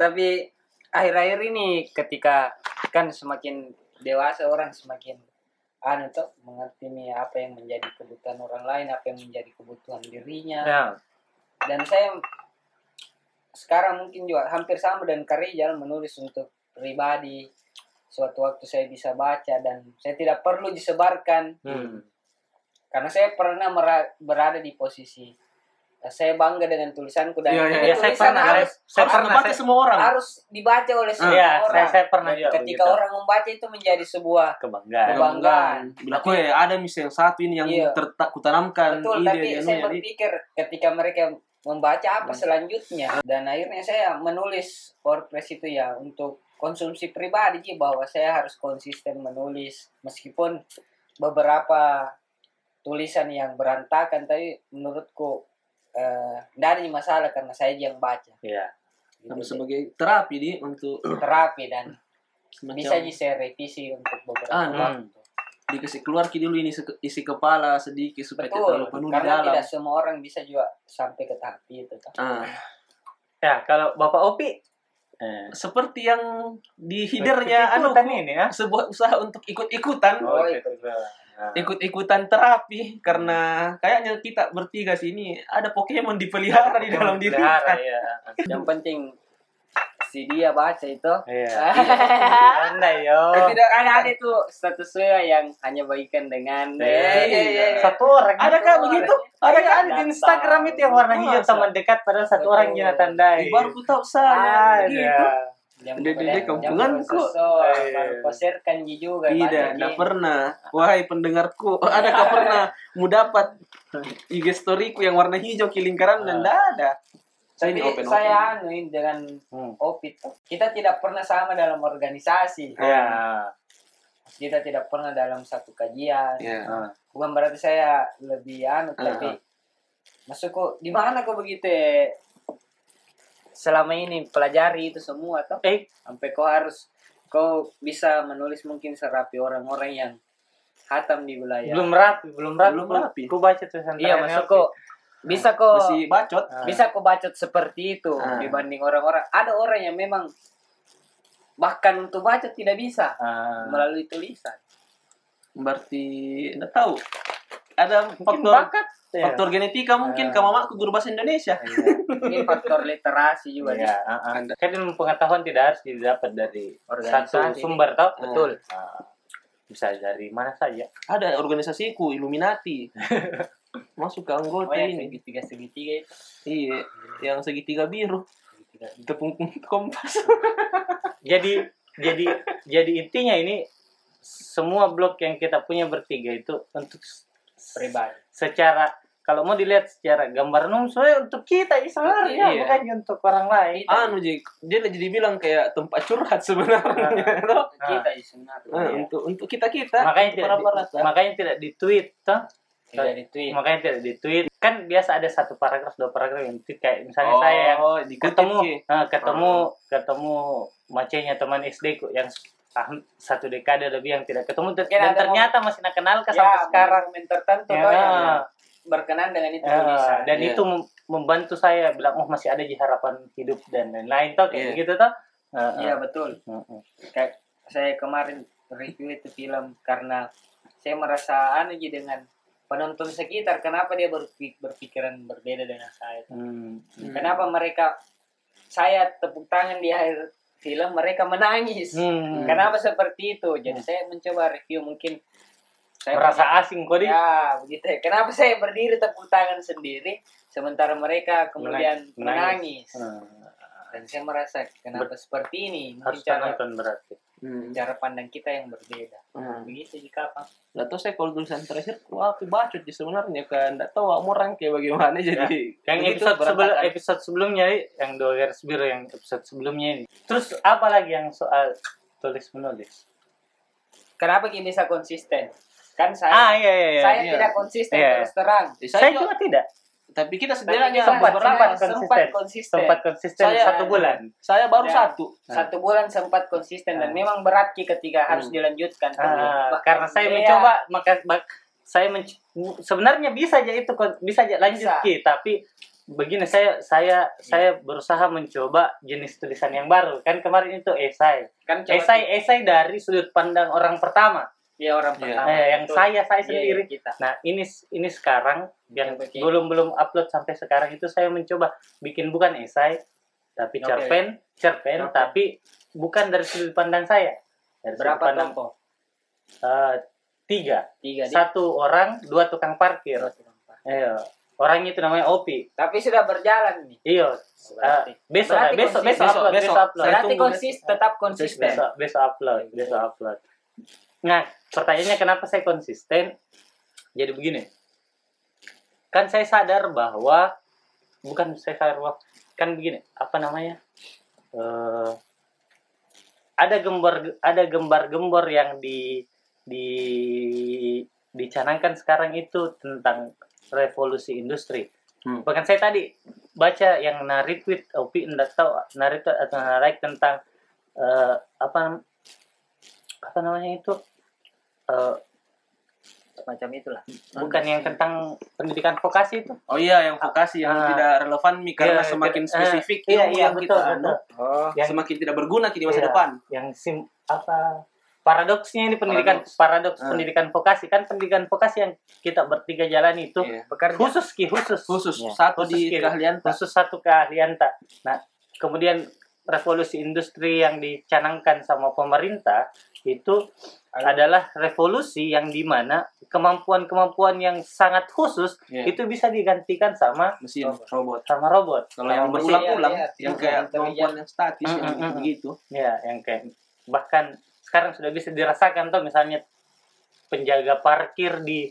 Speaker 3: tapi akhir-akhir ini ketika kan semakin dewasa orang semakin anu tuh mengerti nih apa yang menjadi kebutuhan orang lain apa yang menjadi kebutuhan dirinya
Speaker 1: Ya.
Speaker 3: Dan saya sekarang mungkin juga hampir sama dengan Karijal menulis untuk pribadi suatu waktu saya bisa baca dan saya tidak perlu disebarkan
Speaker 1: Hmm.
Speaker 3: karena saya pernah berada di posisi eh, saya bangga dengan tulisanku dan
Speaker 2: Iya, iya,
Speaker 3: ini
Speaker 1: iya, saya
Speaker 3: tulisan
Speaker 1: pernah,
Speaker 3: harus
Speaker 1: saya
Speaker 2: Harus
Speaker 1: pernah
Speaker 2: dibaca
Speaker 1: saya-
Speaker 2: semua orang.
Speaker 3: harus dibaca oleh semua
Speaker 1: Iya,
Speaker 3: orang.
Speaker 1: saya, saya pernah juga
Speaker 3: Ketika
Speaker 1: begitu.
Speaker 3: orang membaca itu menjadi sebuah
Speaker 1: kebanggaan.
Speaker 3: Kebanggaan.
Speaker 2: Bila aku ya ada misalnya satu ini yang
Speaker 3: Iya.
Speaker 2: tertak kutanamkan
Speaker 3: betul
Speaker 2: ide
Speaker 3: tapi saya berpikir ketika mereka membaca apa
Speaker 2: Hmm.
Speaker 3: selanjutnya dan akhirnya saya menulis WordPress itu ya untuk konsumsi pribadi Ji, bahwa saya harus konsisten menulis meskipun beberapa tulisan yang berantakan tapi menurutku eh tidak ada masalah karena saya yang baca
Speaker 1: Iya.
Speaker 3: Gitu, Ji.
Speaker 2: sebagai terapi di untuk
Speaker 3: terapi dan
Speaker 2: semacam
Speaker 3: bisa Ji saya revisi untuk beberapa
Speaker 2: Ah,
Speaker 3: waktu.
Speaker 2: Dikasih keluar ki dulu ini isi kepala sedikit supaya tidak
Speaker 3: Betul,
Speaker 2: terlalu penuh di
Speaker 3: karena
Speaker 2: dalam.
Speaker 3: tidak semua orang bisa juga sampai ke tahap itu. kan.
Speaker 2: Ah,
Speaker 1: Ya, kalau Bapak Opi eh,
Speaker 2: seperti yang di hidernya anu
Speaker 1: ini ya.
Speaker 2: sebuah usaha untuk ikut-ikutan
Speaker 3: Oh,
Speaker 1: itu. Nah.
Speaker 2: ikut-ikutan terapi karena kayaknya kita bertiga sini ada Pokemon dipelihara di dalam diri kita.
Speaker 1: ya.
Speaker 3: Yang penting si dia baca itu.
Speaker 1: Iya. Anda yo.
Speaker 3: Tidak kan ada itu statusnya yang hanya bagikan dengan
Speaker 1: Iya,
Speaker 3: iya, iya.
Speaker 1: Satu orang.
Speaker 2: Ada kah begitu?
Speaker 1: Ada
Speaker 3: Iya,
Speaker 1: kan di Instagram itu yang warna hijau teman dekat padahal satu orang yang tandai.
Speaker 2: Eh, baru ku tahu saya
Speaker 1: Ada.
Speaker 2: gitu.
Speaker 3: Kemudian-
Speaker 2: kampunganku.
Speaker 3: jam sosok,
Speaker 1: Iya.
Speaker 3: baru posirkan Ji juga.
Speaker 2: Tidak, tidak pernah. Wahai pendengarku, adakah pernah mu dapat IG storyku yang warna hijau ke lingkaran dan tidak ada. Saya
Speaker 3: Tapi
Speaker 2: ini open
Speaker 3: saya anu ini dengan
Speaker 1: Hmm.
Speaker 3: Opit kita tidak pernah sama dalam organisasi.
Speaker 1: Ya.
Speaker 3: Kita tidak pernah dalam satu kajian.
Speaker 2: Ya.
Speaker 1: Ah.
Speaker 3: bukan berarti saya lebih anu
Speaker 2: Ah.
Speaker 3: tapi maksudku di mana kok begitu ya selama ini pelajari itu semua toh
Speaker 1: Eh,
Speaker 3: sampai kau harus kau bisa menulis mungkin serapi orang-orang yang hatam di wilayah
Speaker 1: belum rapi, belum rapi.
Speaker 2: Belum rapi.
Speaker 1: Ku baca tulisan
Speaker 3: iya maksudku bisa kok
Speaker 2: Masih bacot.
Speaker 1: Ah.
Speaker 3: bisa kau bacot seperti itu
Speaker 2: Ah.
Speaker 3: dibanding orang-orang ada orang yang memang bahkan untuk bacot tidak bisa
Speaker 1: Ah.
Speaker 3: melalui tulisan
Speaker 2: Berarti tidak tahu. Ada mungkin
Speaker 1: Faktor
Speaker 2: faktor,
Speaker 1: bakat. ya.
Speaker 2: faktor genetika mungkin
Speaker 1: Ah.
Speaker 2: ke mamaku guru bahasa Indonesia.
Speaker 1: Iya.
Speaker 3: ini faktor literasi juga
Speaker 1: ah, ah. Kan pengetahuan tidak harus didapat dari
Speaker 3: Organisasi.
Speaker 1: satu sumber tau.
Speaker 3: betul
Speaker 1: Ah, bisa dari mana saja.
Speaker 2: Ada organisasiku Illuminati. Masuk ke anggota
Speaker 3: oh yang
Speaker 2: ini.
Speaker 3: segitiga segitiga itu
Speaker 2: Iya, yang segitiga biru,
Speaker 3: segitiga
Speaker 2: tepung kompas.
Speaker 1: Jadi jadi jadi intinya ini semua blog yang kita punya bertiga itu untuk
Speaker 3: pribadi
Speaker 1: secara kalau mau dilihat secara gambar soalnya untuk kita sebenarnya
Speaker 2: Iya.
Speaker 1: bukan untuk orang lain.
Speaker 2: anu jadi dia jadi bilang kayak tempat curhat sebenarnya. toh.
Speaker 3: kita ya sebenarnya
Speaker 2: Nah, untuk untuk kita kita
Speaker 1: makanya tidak
Speaker 2: para
Speaker 1: di, makanya tidak di tweet toh.
Speaker 3: Tidak di tweet
Speaker 1: makanya tidak di tweet kan biasa ada satu paragraf dua paragraf yang tweet kayak misalnya saya yang
Speaker 2: oh, diketik
Speaker 1: ketemu ah, ketemu ketemu macenya teman SD ku yang ah, satu dekade lebih yang tidak ketemu dan,
Speaker 3: Mungkin ada
Speaker 1: ternyata masih nak kenal ke
Speaker 3: ya
Speaker 1: sampai sekarang
Speaker 3: momen tertentu
Speaker 1: Ya.
Speaker 3: toh yang berkenan dengan itu
Speaker 1: Ya, dan
Speaker 2: Iya.
Speaker 1: itu mem- membantu saya bilang oh masih ada di harapan hidup dan lain-lain toh kayak
Speaker 2: Iya.
Speaker 1: gitu toh
Speaker 3: iya
Speaker 1: ah.
Speaker 3: betul
Speaker 1: Ah, ah.
Speaker 3: kayak saya kemarin review itu film karena saya merasa anu ji dengan penonton sekitar kenapa dia berpik- berpikiran berbeda dengan saya
Speaker 1: Hmm.
Speaker 2: Hmm.
Speaker 3: kenapa mereka saya tepuk tangan di akhir film mereka menangis
Speaker 1: Hmm.
Speaker 3: kenapa seperti itu jadi
Speaker 1: Hmm.
Speaker 3: saya mencoba review mungkin saya
Speaker 1: merasa asing kok
Speaker 3: ya begitu ya. kenapa saya berdiri tepuk tangan sendiri sementara mereka kemudian
Speaker 1: Menangis.
Speaker 3: menangis,
Speaker 1: Ah,
Speaker 3: dan saya merasa kenapa seperti ini mungkin
Speaker 1: harus
Speaker 3: cara
Speaker 1: nonton berarti
Speaker 2: Hmm.
Speaker 3: cara pandang kita yang berbeda
Speaker 2: Hmm.
Speaker 3: begitu jika apa
Speaker 2: Nggak tahu saya kalau tulisan terakhir, wah aku bacot di sebenarnya kan. Nggak tahu kamu orang kayak bagaimana jadi.
Speaker 1: yang
Speaker 2: begitu,
Speaker 1: episode sebelum
Speaker 2: berantakan.
Speaker 1: episode sebelumnya yang dua garis biru yang episode sebelumnya ini terus apa lagi yang soal tulis menulis
Speaker 3: kenapa kita bisa konsisten kan saya
Speaker 1: ah iya iya iya
Speaker 3: saya
Speaker 2: iya.
Speaker 3: tidak konsisten
Speaker 1: Iya.
Speaker 3: terus terang
Speaker 1: saya
Speaker 2: juga-
Speaker 1: juga tidak
Speaker 2: tapi kita sebenarnya
Speaker 1: sempat-
Speaker 2: beberapa
Speaker 1: sempat
Speaker 3: sempat
Speaker 1: konsisten.
Speaker 3: konsisten.
Speaker 1: Sempat konsisten
Speaker 2: Saya-
Speaker 1: satu bulan.
Speaker 2: saya baru
Speaker 3: Ya.
Speaker 2: satu.
Speaker 3: Satu bulan sempat konsisten dan
Speaker 1: Ah.
Speaker 3: memang berat Ki ketika harus
Speaker 2: Hmm.
Speaker 3: dilanjutkan.
Speaker 1: Ah, karena saya
Speaker 3: dia-
Speaker 1: mencoba maka bak- saya menc- sebenarnya bisa aja itu bisa aja lanjut
Speaker 3: Bisa.
Speaker 1: Ki, tapi begini saya saya saya berusaha mencoba jenis tulisan yang baru. Kan kemarin itu esai.
Speaker 3: Kan
Speaker 1: esai esai dari sudut pandang orang pertama
Speaker 3: dia orang
Speaker 2: Iya.
Speaker 3: pertama
Speaker 1: eh, yang
Speaker 3: Betul.
Speaker 1: saya saya
Speaker 3: Iya,
Speaker 1: sendiri
Speaker 3: iya, kita
Speaker 1: nah ini ini sekarang yang
Speaker 3: Oke.
Speaker 1: belum belum upload sampai sekarang itu saya mencoba bikin bukan esai tapi
Speaker 3: Oke.
Speaker 1: cerpen cerpen
Speaker 3: Oke.
Speaker 1: tapi bukan dari sudut pandang saya dari sudut
Speaker 3: berapa
Speaker 1: pandang
Speaker 3: tokoh
Speaker 1: eh, tiga
Speaker 3: tiga di
Speaker 1: satu orang dua tukang parkir Iya. Orangnya itu namanya Opi.
Speaker 3: tapi sudah berjalan nih
Speaker 1: Iya. Eh, besok
Speaker 3: Berarti
Speaker 1: besok besok upload,
Speaker 2: Besok,
Speaker 1: besok
Speaker 2: besok.
Speaker 1: upload.
Speaker 2: Saya
Speaker 3: berarti konsis tetap konsisten
Speaker 1: Besok besok upload, besok upload. Nah, pertanyaannya kenapa saya konsisten? Jadi begini. Kan saya sadar bahwa bukan saya sadar bahwa kan begini, apa namanya? Eh ada gembar ada gembar-gembor yang di di dicanangkan sekarang itu tentang revolusi industri.
Speaker 2: Hmm.
Speaker 1: Bahkan saya tadi baca yang naritweet Opi enggak tahu naritweet atau narik tentang eh, apa apa namanya itu Eh,
Speaker 3: macam itulah
Speaker 1: bukan yang tentang pendidikan vokasi itu
Speaker 2: oh iya yang vokasi yang
Speaker 1: Ah.
Speaker 2: tidak relevan Mi, karena
Speaker 1: Iya,
Speaker 2: semakin
Speaker 1: eh,
Speaker 2: spesifik
Speaker 1: iya iya
Speaker 2: yang
Speaker 1: betul
Speaker 2: kita
Speaker 1: betul
Speaker 2: anu,
Speaker 3: oh
Speaker 1: yang
Speaker 2: semakin tidak berguna di masa
Speaker 1: Iya.
Speaker 2: depan
Speaker 1: yang sim apa paradoksnya ini pendidikan paradoks,
Speaker 2: Ah.
Speaker 1: pendidikan vokasi kan pendidikan vokasi yang kita bertiga jalani itu
Speaker 2: Iya.
Speaker 3: bekerja
Speaker 1: khusus ki khusus
Speaker 2: khusus
Speaker 3: Iya.
Speaker 2: satu
Speaker 1: Khusus
Speaker 2: di
Speaker 1: skill.
Speaker 2: keahlian tak.
Speaker 1: khusus satu keahlian tak nah kemudian revolusi industri yang dicanangkan sama pemerintah itu adalah revolusi yang di mana kemampuan-kemampuan yang sangat khusus
Speaker 2: Iya.
Speaker 1: itu bisa digantikan sama
Speaker 2: mesin robot
Speaker 1: sama robot
Speaker 2: kalau yang berulang-ulang
Speaker 3: iya, iya.
Speaker 2: yang kayak
Speaker 3: Iya.
Speaker 2: kemampuan yang statis
Speaker 1: Mm,
Speaker 2: yang
Speaker 1: mm, mm.
Speaker 2: begitu
Speaker 1: ya yang kayak bahkan sekarang sudah bisa dirasakan tuh misalnya penjaga parkir di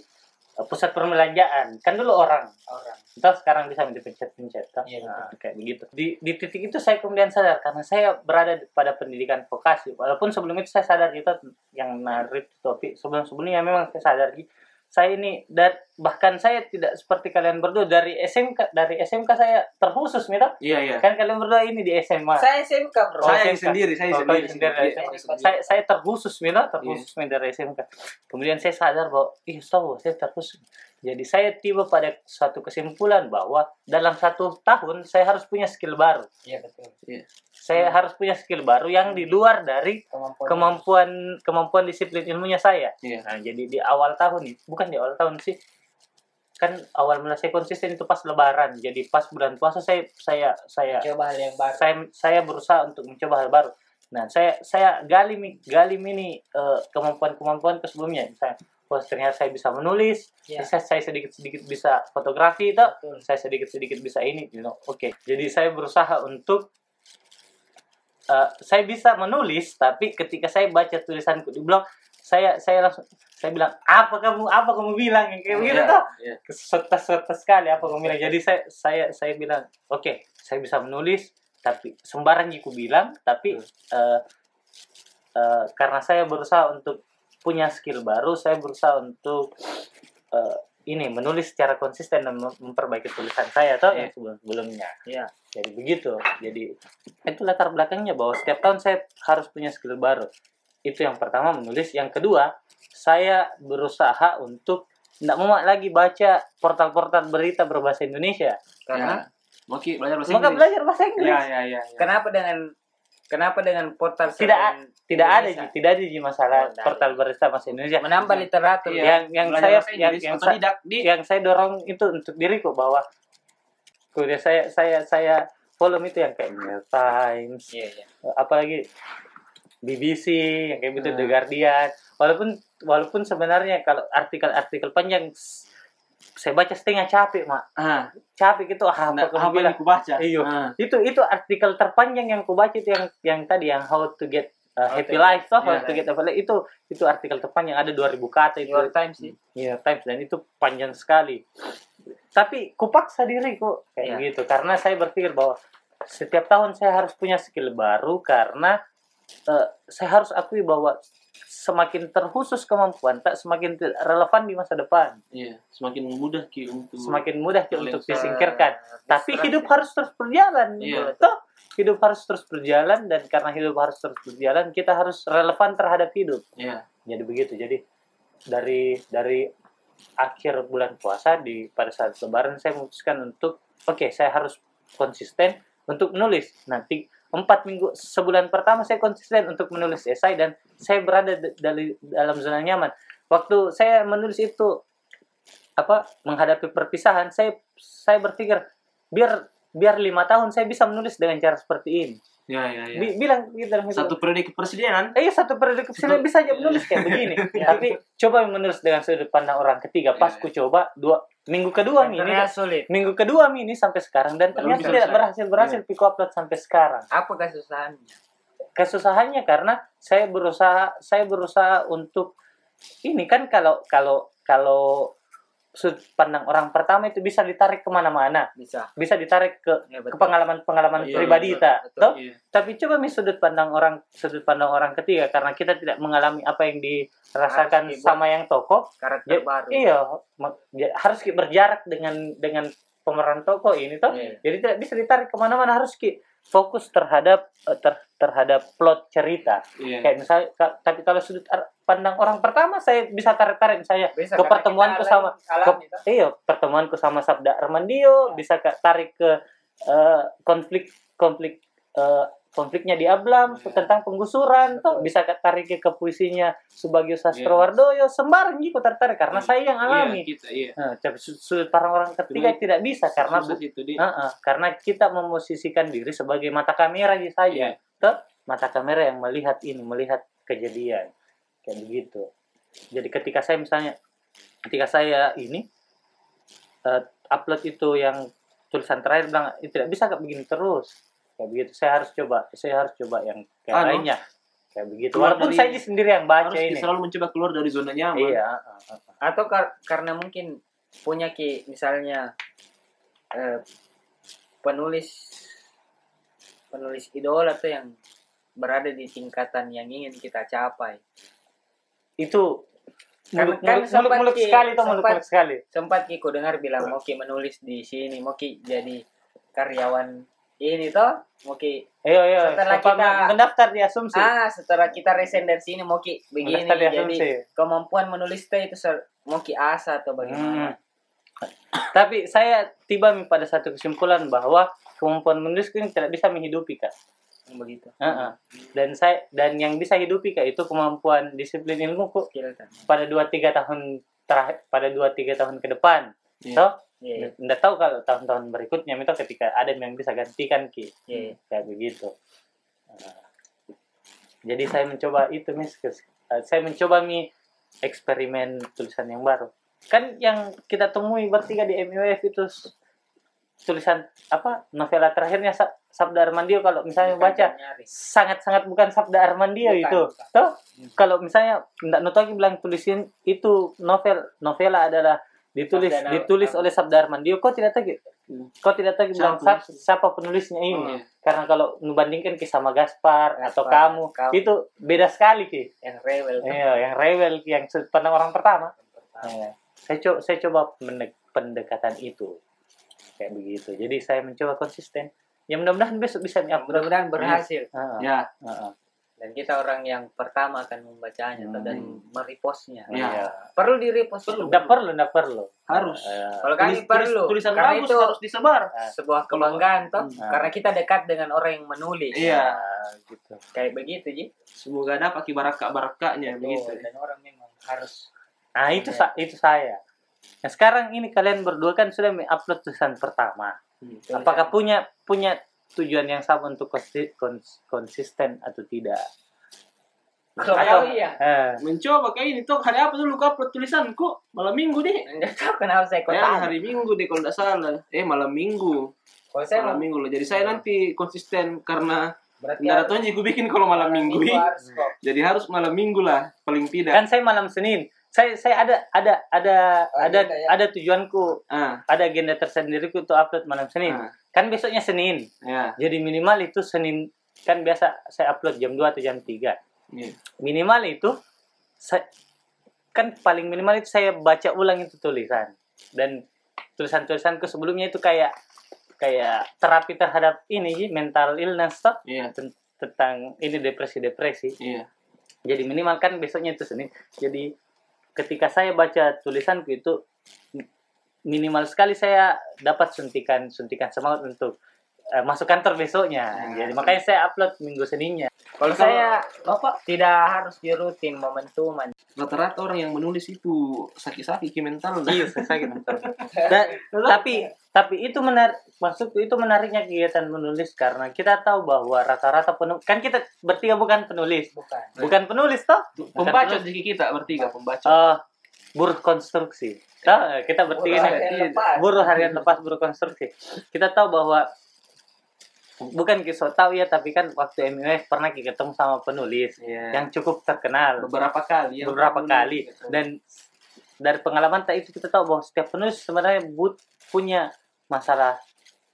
Speaker 1: pusat perbelanjaan kan dulu orang
Speaker 3: orang
Speaker 1: Entah sekarang bisa dipencet-pencet kan?
Speaker 3: Iya,
Speaker 1: Nah, kayak begitu. Di, di titik itu saya kemudian sadar karena saya berada pada pendidikan vokasi. Walaupun sebelum itu saya sadar gitu yang narik topi sebelum sebelumnya memang saya sadar gitu. Saya ini dan bahkan saya tidak seperti kalian berdua dari SMK dari SMK saya terkhusus gitu.
Speaker 2: iya iya
Speaker 1: Kan kalian berdua ini di SMA.
Speaker 3: saya SMK bro
Speaker 1: Oh,
Speaker 2: saya
Speaker 1: SMK.
Speaker 2: sendiri saya
Speaker 1: Oh,
Speaker 2: sendiri,
Speaker 1: sendiri dari
Speaker 2: sendiri.
Speaker 1: SMK. Saya saya terkhusus gitu, terkhusus dari SMK. Kemudian saya sadar bahwa ih tahu saya terkhusus. Jadi saya tiba pada suatu kesimpulan bahwa dalam satu tahun saya harus punya skill baru.
Speaker 3: iya betul
Speaker 1: Saya harus punya skill baru yang di luar dari
Speaker 3: kemampuan
Speaker 1: kemampuan kemampuan disiplin ilmunya saya.
Speaker 2: Iya.
Speaker 1: Nah, jadi di awal tahun nih, bukan di awal tahun sih. Kan awal mulai saya konsisten itu pas lebaran. Jadi pas bulan puasa saya saya saya
Speaker 3: coba hal yang baru
Speaker 1: saya saya berusaha untuk mencoba hal baru. Nah, saya saya gali gali ini eh, kemampuan-kemampuan ke sebelumnya. Misalnya, oh ternyata saya bisa menulis,
Speaker 3: Iya.
Speaker 1: saya, saya sedikit-sedikit bisa fotografi itu, saya sedikit-sedikit bisa ini, you know. Oke. Jadi saya berusaha untuk eh, saya bisa menulis, tapi ketika saya baca tulisanku di blog, saya saya langsung saya bilang apa kamu apa kamu bilang yang kayak begitu
Speaker 2: Iya,
Speaker 1: tuh
Speaker 2: iya.
Speaker 1: serta-serta sekali apa kamu bilang. Jadi saya saya saya bilang, oke, saya bisa menulis, tapi sembarang yang ku bilang, tapi eh, eh, karena saya berusaha untuk punya skill baru, saya berusaha untuk eh, ini menulis secara konsisten dan mem- memperbaiki tulisan saya atau yang sebelum sebelumnya.
Speaker 3: Iya.
Speaker 1: Jadi begitu. Jadi itu latar belakangnya bahwa setiap tahun saya harus punya skill baru. Itu yang pertama menulis. Yang kedua, saya berusaha untuk tidak mau lagi baca portal-portal berita berbahasa Indonesia.
Speaker 3: karena
Speaker 2: Ya. mau Ki, belajar bahasa
Speaker 1: Maka
Speaker 2: Inggris
Speaker 1: belajar bahasa Inggris.
Speaker 2: ya ya ya, ya.
Speaker 3: kenapa dengan kenapa dengan portal
Speaker 1: Tidak Tidak ada? Ji. tidak ada Ji, masalah
Speaker 3: Oh, tidak
Speaker 1: portal berita bahasa Indonesia.
Speaker 3: menambah literatur
Speaker 2: Iya.
Speaker 1: Yang yang
Speaker 2: Belajar
Speaker 1: saya yang yang, sa-
Speaker 2: di
Speaker 1: yang saya dorong itu untuk diriku bahwa kemudian saya saya saya follow itu yang kayak New York Times,
Speaker 3: iya iya
Speaker 1: apalagi BBC yang kayak gitu
Speaker 2: Hmm.
Speaker 1: The Guardian. Walaupun walaupun sebenarnya kalau artikel-artikel panjang saya baca setengah capek mak.
Speaker 2: Ah.
Speaker 1: Capek gitu ah,
Speaker 2: nah,
Speaker 1: apa
Speaker 2: yang ku baca
Speaker 1: Iya.
Speaker 2: Ah,
Speaker 1: itu itu artikel terpanjang yang ku baca itu yang yang tadi yang how to get uh,
Speaker 3: How
Speaker 1: happy life toh how
Speaker 2: iya,
Speaker 1: to get happy life. Itu itu artikel terpanjang ada 2000 kata
Speaker 3: New
Speaker 1: itu
Speaker 3: York Times sih
Speaker 1: New York Times dan itu panjang sekali. Tapi kupaksa diriku kayak
Speaker 3: Iya.
Speaker 1: gitu. Karena saya berpikir bahwa setiap tahun saya harus punya skill baru karena eh, saya harus akui bahwa semakin terkhusus kemampuan tak semakin relevan di masa depan.
Speaker 2: Iya, semakin mudah ki untuk
Speaker 1: semakin mudah Ki, untuk disingkirkan. tapi hidup harus terus berjalan
Speaker 2: Iya.
Speaker 1: Toh, hidup harus terus berjalan dan karena hidup harus terus berjalan kita harus relevan terhadap hidup.
Speaker 2: Iya.
Speaker 1: jadi begitu. Jadi dari dari akhir bulan puasa di pada saat lebaran saya memutuskan untuk oke saya harus konsisten untuk menulis. Nanti empat minggu sebulan pertama saya konsisten untuk menulis esai dan saya berada dari dalam zona nyaman waktu saya menulis itu apa menghadapi perpisahan saya saya berpikir biar biar lima tahun saya bisa menulis dengan cara seperti ini
Speaker 2: Iya, iya, iya.
Speaker 1: Bi- bilang gitu dalam.
Speaker 2: Satu periode kepresidenan.
Speaker 1: Eh, iya satu periode kecil bisa aja menulis kayak begini. Tapi coba menulis dengan sudut pandang orang ketiga. Pas
Speaker 2: Iya,
Speaker 1: ku coba dua minggu kedua nih, ini
Speaker 3: Ternyata sulit.
Speaker 1: minggu kedua ini sampai sekarang dan
Speaker 2: Belum
Speaker 1: ternyata
Speaker 2: selesai.
Speaker 1: tidak berhasil berhasil pick upload sampai sekarang.
Speaker 3: Apa kesusahannya?
Speaker 1: Kesusahannya karena saya berusaha saya berusaha untuk ini kan kalau kalau kalau sudut pandang orang pertama itu bisa ditarik ke mana-mana,
Speaker 3: Bisa.
Speaker 1: bisa ditarik ke
Speaker 3: Ya,
Speaker 1: ke pengalaman-pengalaman
Speaker 2: Iya,
Speaker 1: pribadi
Speaker 3: betul, betul.
Speaker 1: toh?
Speaker 2: Iya.
Speaker 1: Tapi coba mi sudut pandang orang sudut pandang orang ketiga karena kita tidak mengalami apa yang dirasakan
Speaker 3: Harus
Speaker 1: sama yang tokoh.
Speaker 3: Karakter
Speaker 1: Ya,
Speaker 3: baru.
Speaker 1: iya, ya, harus berjarak dengan dengan pemeran tokoh ini toh.
Speaker 3: Iya.
Speaker 1: Jadi tidak bisa ditarik ke mana-mana harus ki fokus terhadap eh, ter- terhadap plot cerita.
Speaker 2: Iya.
Speaker 1: Kayak misalnya, tapi kalau sudut pandang orang pertama saya bisa tarik-tarik misalnya
Speaker 3: Bisa,
Speaker 1: ke pertemuanku sama
Speaker 3: alami- alami,
Speaker 1: ke,
Speaker 3: toh.
Speaker 1: iya pertemuanku sama Sabda Armandio bisa ke, tarik ke eh, konflik konflik eh, konfliknya di Ablam
Speaker 2: Iya.
Speaker 1: tentang penggusuran
Speaker 3: Betul.
Speaker 1: tuh bisa ke, tarik ke puisinya Subagio Sastrowardoyo sembarang gitu tertarik karena saya yang alami
Speaker 2: Iya, kita, iya.
Speaker 1: Nah, tapi su- sudut pandang orang ketiga tidak bisa karena
Speaker 2: itu di.
Speaker 1: Heeh, karena kita memosisikan diri sebagai mata kamera aja saja
Speaker 2: Iya.
Speaker 1: Tuh, mata kamera yang melihat ini melihat kejadian. Kayak begitu. Jadi ketika saya misalnya ketika saya ini eh, upload itu yang tulisan terakhir bilang "Ini tidak bisa kayak begini terus. Kayak begitu. Saya harus coba saya harus coba yang kayak
Speaker 2: Anu,
Speaker 1: lainnya. Kayak begitu.
Speaker 2: Keluar
Speaker 1: walaupun
Speaker 2: dari-
Speaker 1: saya sendiri yang baca
Speaker 2: Harus
Speaker 1: ini.
Speaker 2: selalu mencoba keluar dari zona nyaman.
Speaker 1: iya heeh, heeh.
Speaker 3: Atau kar- karena mungkin punya ki misalnya eh, penulis penulis idola tuh yang berada di tingkatan yang ingin kita capai.
Speaker 1: itu
Speaker 3: Kan-
Speaker 1: muluk
Speaker 3: kan
Speaker 1: muluk muluk
Speaker 3: ki-
Speaker 1: sekali tuh muluk
Speaker 3: sempat-
Speaker 1: muluk sekali
Speaker 3: Sempat ki ku dengar bilang mau ki menulis di sini, mau ki jadi karyawan ini toh, mau ki
Speaker 1: Iya iya.
Speaker 3: Setelah kita-
Speaker 1: mendaftar di asumsi.
Speaker 3: ah setelah kita resign dari sini mau ki begini
Speaker 1: di
Speaker 3: jadi kemampuan menulis teh itu ser- mau ki asa atau
Speaker 1: Hmm.
Speaker 3: bagaimana?
Speaker 1: Tapi saya tiba pada satu kesimpulan bahwa kemampuan menulis ini tidak bisa menghidupi kak.
Speaker 3: Begitu.
Speaker 1: Heeh. Dan saya dan yang bisa hidupi kak itu kemampuan disiplin ilmu kok
Speaker 3: kan.
Speaker 1: pada 2-3 tahun terakhir pada 2-3 tahun ke depan.
Speaker 2: Iya.
Speaker 1: Toh,
Speaker 3: Iya,
Speaker 1: nggak tahu kalau tahun-tahun berikutnya itu ketika ada yang bisa gantikan ki
Speaker 3: iya.
Speaker 1: kayak begitu. Nah, jadi saya mencoba itu mis, eh, saya mencoba mi eksperimen tulisan yang baru. Kan yang kita temui bertiga di MUF itu tulisan apa novela terakhirnya Sa- Sabda Armandio kalau misalnya
Speaker 3: Bukan
Speaker 1: baca sangat-sangat bukan Sabda Armandio
Speaker 3: Bukan,
Speaker 1: itu.
Speaker 3: bukan.
Speaker 1: Toh kalau misalnya ndak Nutogi bilang tulisin itu novel novela adalah ditulis
Speaker 3: Sabda
Speaker 1: ditulis oleh Sabda Armandio kok tidak tahu
Speaker 2: Hmm.
Speaker 1: kok tidak tahu bilang
Speaker 2: Siapa
Speaker 1: siapa, penulisnya ini
Speaker 2: iya.
Speaker 1: karena kalau membandingkan ki sama Gaspar, atau
Speaker 3: Gaspar,
Speaker 1: kamu,
Speaker 3: kamu.
Speaker 1: itu beda sekali ki
Speaker 3: yang rewel
Speaker 1: iya yang rewel yang pandang orang pertama Iya. saya coba saya coba pendek- pendekatan itu kayak begitu jadi saya mencoba konsisten ya mudah-mudahan besok bisa
Speaker 3: Ya,
Speaker 1: di-upload
Speaker 3: mudah-mudahan berhasil
Speaker 1: Heeh,
Speaker 2: Ya,
Speaker 1: heeh.
Speaker 3: dan kita orang yang pertama akan membacanya
Speaker 1: Hmm.
Speaker 3: dan merepostnya.
Speaker 2: Ya.
Speaker 1: Iya.
Speaker 3: Perlu di repost
Speaker 2: Perlu.
Speaker 1: nggak perlu nggak perlu
Speaker 2: Harus.
Speaker 1: Iya.
Speaker 3: Kalau kami
Speaker 2: tulis-
Speaker 3: perlu.
Speaker 2: tulisan
Speaker 3: karena
Speaker 2: bagus
Speaker 3: itu
Speaker 2: harus disebar.
Speaker 3: sebuah kebanggaan toh
Speaker 1: Hmm.
Speaker 3: karena kita dekat dengan orang yang menulis.
Speaker 2: Iya.
Speaker 1: Nah, gitu
Speaker 3: Kayak begitu Ji.
Speaker 2: Semoga dapat barakak-barakaknya begitu.
Speaker 3: Betul, Dan orang memang harus
Speaker 1: nah itu sa- itu saya nah sekarang ini kalian berdua kan sudah upload tulisan pertama
Speaker 2: Hmm.
Speaker 1: apakah punya punya tujuan yang sama untuk konsi- kons- konsisten atau tidak
Speaker 3: kalau iya.
Speaker 1: eh,
Speaker 2: Mencoba kayak ini tuh hari apa dulu kau upload tulisanku? Malam minggu deh.
Speaker 3: Enggak tahu kenapa saya kok
Speaker 2: Ya, hari minggu deh kalau tidak salah. Eh malam minggu.
Speaker 3: Kalau saya
Speaker 2: Malam minggu loh. Jadi saya nanti konsisten karena
Speaker 3: berarti
Speaker 2: tidak ada gue bikin kalau malam minggu.
Speaker 3: harus kok.
Speaker 2: Jadi harus malam minggu lah paling tidak.
Speaker 1: kan saya malam Senin saya saya ada ada ada ada
Speaker 3: Agenda, ya?
Speaker 1: ada tujuanku
Speaker 2: Ah,
Speaker 1: ada agenda tersendiri untuk upload malam Senin
Speaker 2: ah,
Speaker 1: kan besoknya Senin
Speaker 2: ya.
Speaker 1: jadi minimal itu Senin kan biasa saya upload jam 2 atau jam 3
Speaker 2: Iya.
Speaker 1: minimal itu saya kan paling minimal itu saya baca ulang itu tulisan dan tulisan-tulisanku sebelumnya itu kayak kayak terapi terhadap ini mental illness toh
Speaker 2: Iya.
Speaker 1: ten- tentang ini depresi-depresi
Speaker 2: Iya.
Speaker 1: jadi minimal kan besoknya itu Senin jadi ketika saya baca tulisanku itu minimal sekali saya dapat suntikan suntikan semangat untuk eh, masuk kantor besoknya
Speaker 2: Nah.
Speaker 1: jadi makanya saya upload minggu Seninnya
Speaker 4: Kalau saya Bapak tidak harus di rutin momentum
Speaker 2: Rata-rata orang yang menulis itu sakit-sakit mental.
Speaker 1: iya sakit mental. Dan- tapi tapi itu menarik maksudku itu menariknya kegiatan menulis karena kita tahu bahwa rata-rata penulis kan kita bertiga bukan penulis
Speaker 3: bukan
Speaker 1: bukan penulis toh
Speaker 2: Pembaca jadi kita bertiga pembaca.
Speaker 1: Eh, buruh konstruksi toh kita bertiga
Speaker 3: lepas.
Speaker 1: buruh harian lepas buruh konstruksi kita tahu bahwa bukan kisah tahu ya tapi kan waktu MUF pernah kita ketemu sama penulis
Speaker 2: Iya.
Speaker 1: yang cukup terkenal
Speaker 2: beberapa kali.
Speaker 1: beberapa kali dan dari pengalaman tak itu kita tahu bahwa setiap penulis sebenarnya but punya masalah